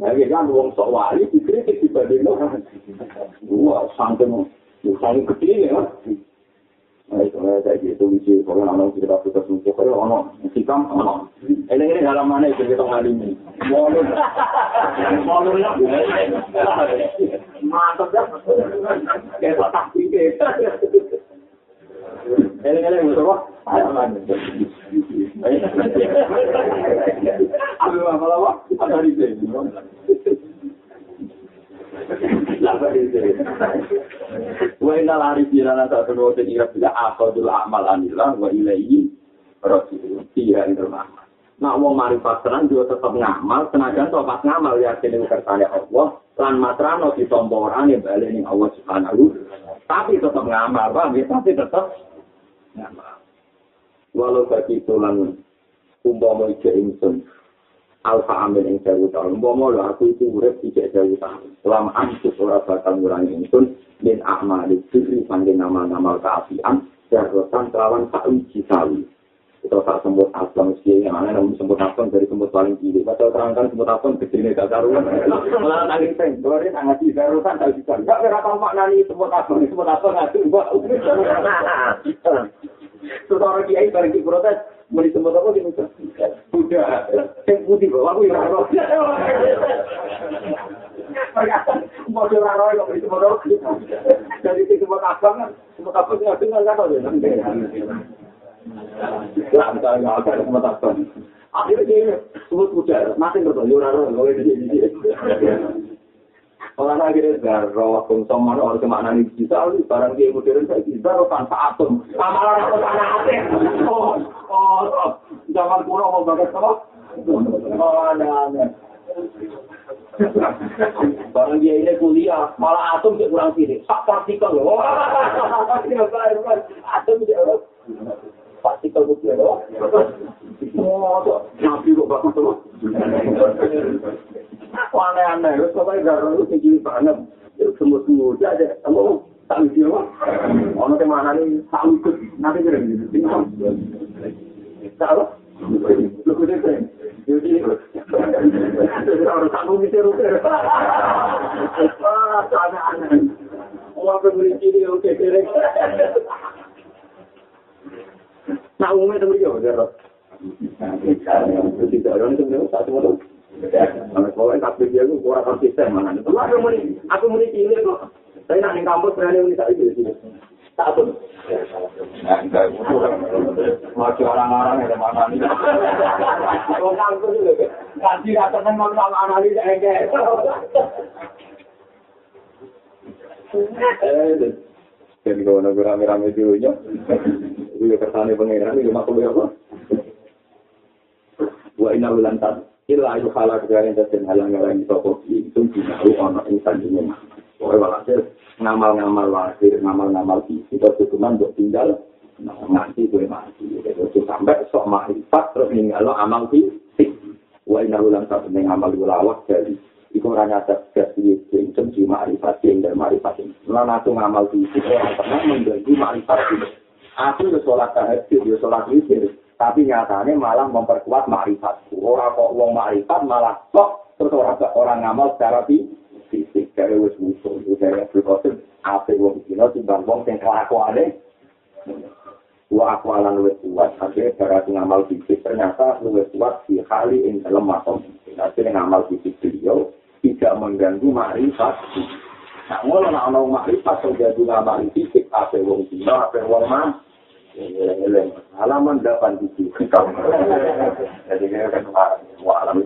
Nah, ini kan wong sok wali dikritik dibanding lo. Wah, santen, santen kecil ya. Nah, itu saya gitu, misi, kalau nama kita kita semua, kalau ono, sikam, ono. Ini ini halaman itu kita ngalimi. Molur, molur ya. Mantap ya. Kayak tak. Eleng-eleng musuh kok. Ayo apa? Apa di sini? Lapa di sini. Wa inna lari bila akadul amal anillah wa ilaihi rasul. Iya itu. Nak wong marifat tenan juga tetap ngamal, to pas ngamal kersane Allah, lan matrano ditomporane bali ning Allah Subhanahu. Tapi tetap ngamal, tapi tetap Walau bagi tulan umpama ije ingsun alfa amin ing sewu tahun. Umpama lho aku itu urip ije sewu tahun. Selama antus ora bakal ngurangi ingsun min ahmali diri sangking nama-nama keapian jarotan kelawan tak uji sawi. Kita tak semut asam sih, yang mana namun semut asam dari semut paling kiri. Baca terangkan semut asam kecil ini gak karuan. Malah nangis peng, kemarin sangat di darusan tak bisa. Gak berapa maknani semut asam, semut asam nggak tuh. Terus orang kiai bareng protes, mau disebut apa gitu? Udah, yang putih bawa aku yang roh. Mau asam kan, semut asam nggak dengar kan? Akhirnya dia sebut kuda, masih bertanya orang roh, kalau di sini. Orang akhirnya darah, konsum, mana orang kemana nih bisa, barang dia modern saya bisa, tanpa atom. Sama orang apa tanah hati. Oh, oh, zaman kuno mau bagas apa? Oh, aneh-aneh. Barang dia ini kuliah, malah atom dia kurang sini. Sak partikel. [laughs] Atom dia partikel putih loh. Oh, nabi kok bagus loh. Aku pokoknya garo itu tinggi banget. Semut muda aja, kamu tak video mah. Ono ke mana nih, tak ikut, nanti kira gitu. Tahu? Lu kudu keren. Jadi, harus kamu bisa rupiah. Wah, aneh-aneh. Wah, pembeli ciri, oke, keren. Nah, umumnya temen dia, udah. Tidak, orang itu satu Pokoknya dia kurang konsisten mana. Itu aku muni, aku muni ini kok. Saya nak di kampus berani muni tak itu sini. Tak pun. Masih orang-orang yang mana nih? Orang kampus juga. Kasih rasa senang sama analis enggak. Eh, dan kalau nak rame-rame dulu nya, itu kesannya pengiran itu makhluk apa? Wa inna ulantan ila ayu halak dari dan halang halang toko itu tidak ono insan ini mah. Pokoknya walhasil ngamal-ngamal lahir, ngamal-ngamal isi, itu cuma untuk tinggal Nah, mati gue mati. Jadi sampai sok makrifat terus ninggal amal fisik. Wa inna ulang satu neng amal ulawak jadi iku ora nyata gas piye sing di makrifat sing dan makrifat sing. Lan aku ngamal fisik ora pernah mengganggu makrifat fisik. Aku yo sholat tahajud, yo sholat witir, tapi nyatanya malah memperkuat makrifat. Orang kok wong makrifat malah kok terus orang orang ngamal secara fisik. Dari wis musuh, dari Abdul Qasim, apa wong dino timbang wong sing kelakuane. Wa aku ala luwes kuat. Akhirnya cara ngamal fisik ternyata luwes kuat di kali ing dalam makom. Akhirnya ngamal fisik beliau tidak mengganggu makrifat. Nah ngono nak ono makrifat terjadi ngamal fisik apa wong dino apa wong man halaman 8 jadi kan wa alam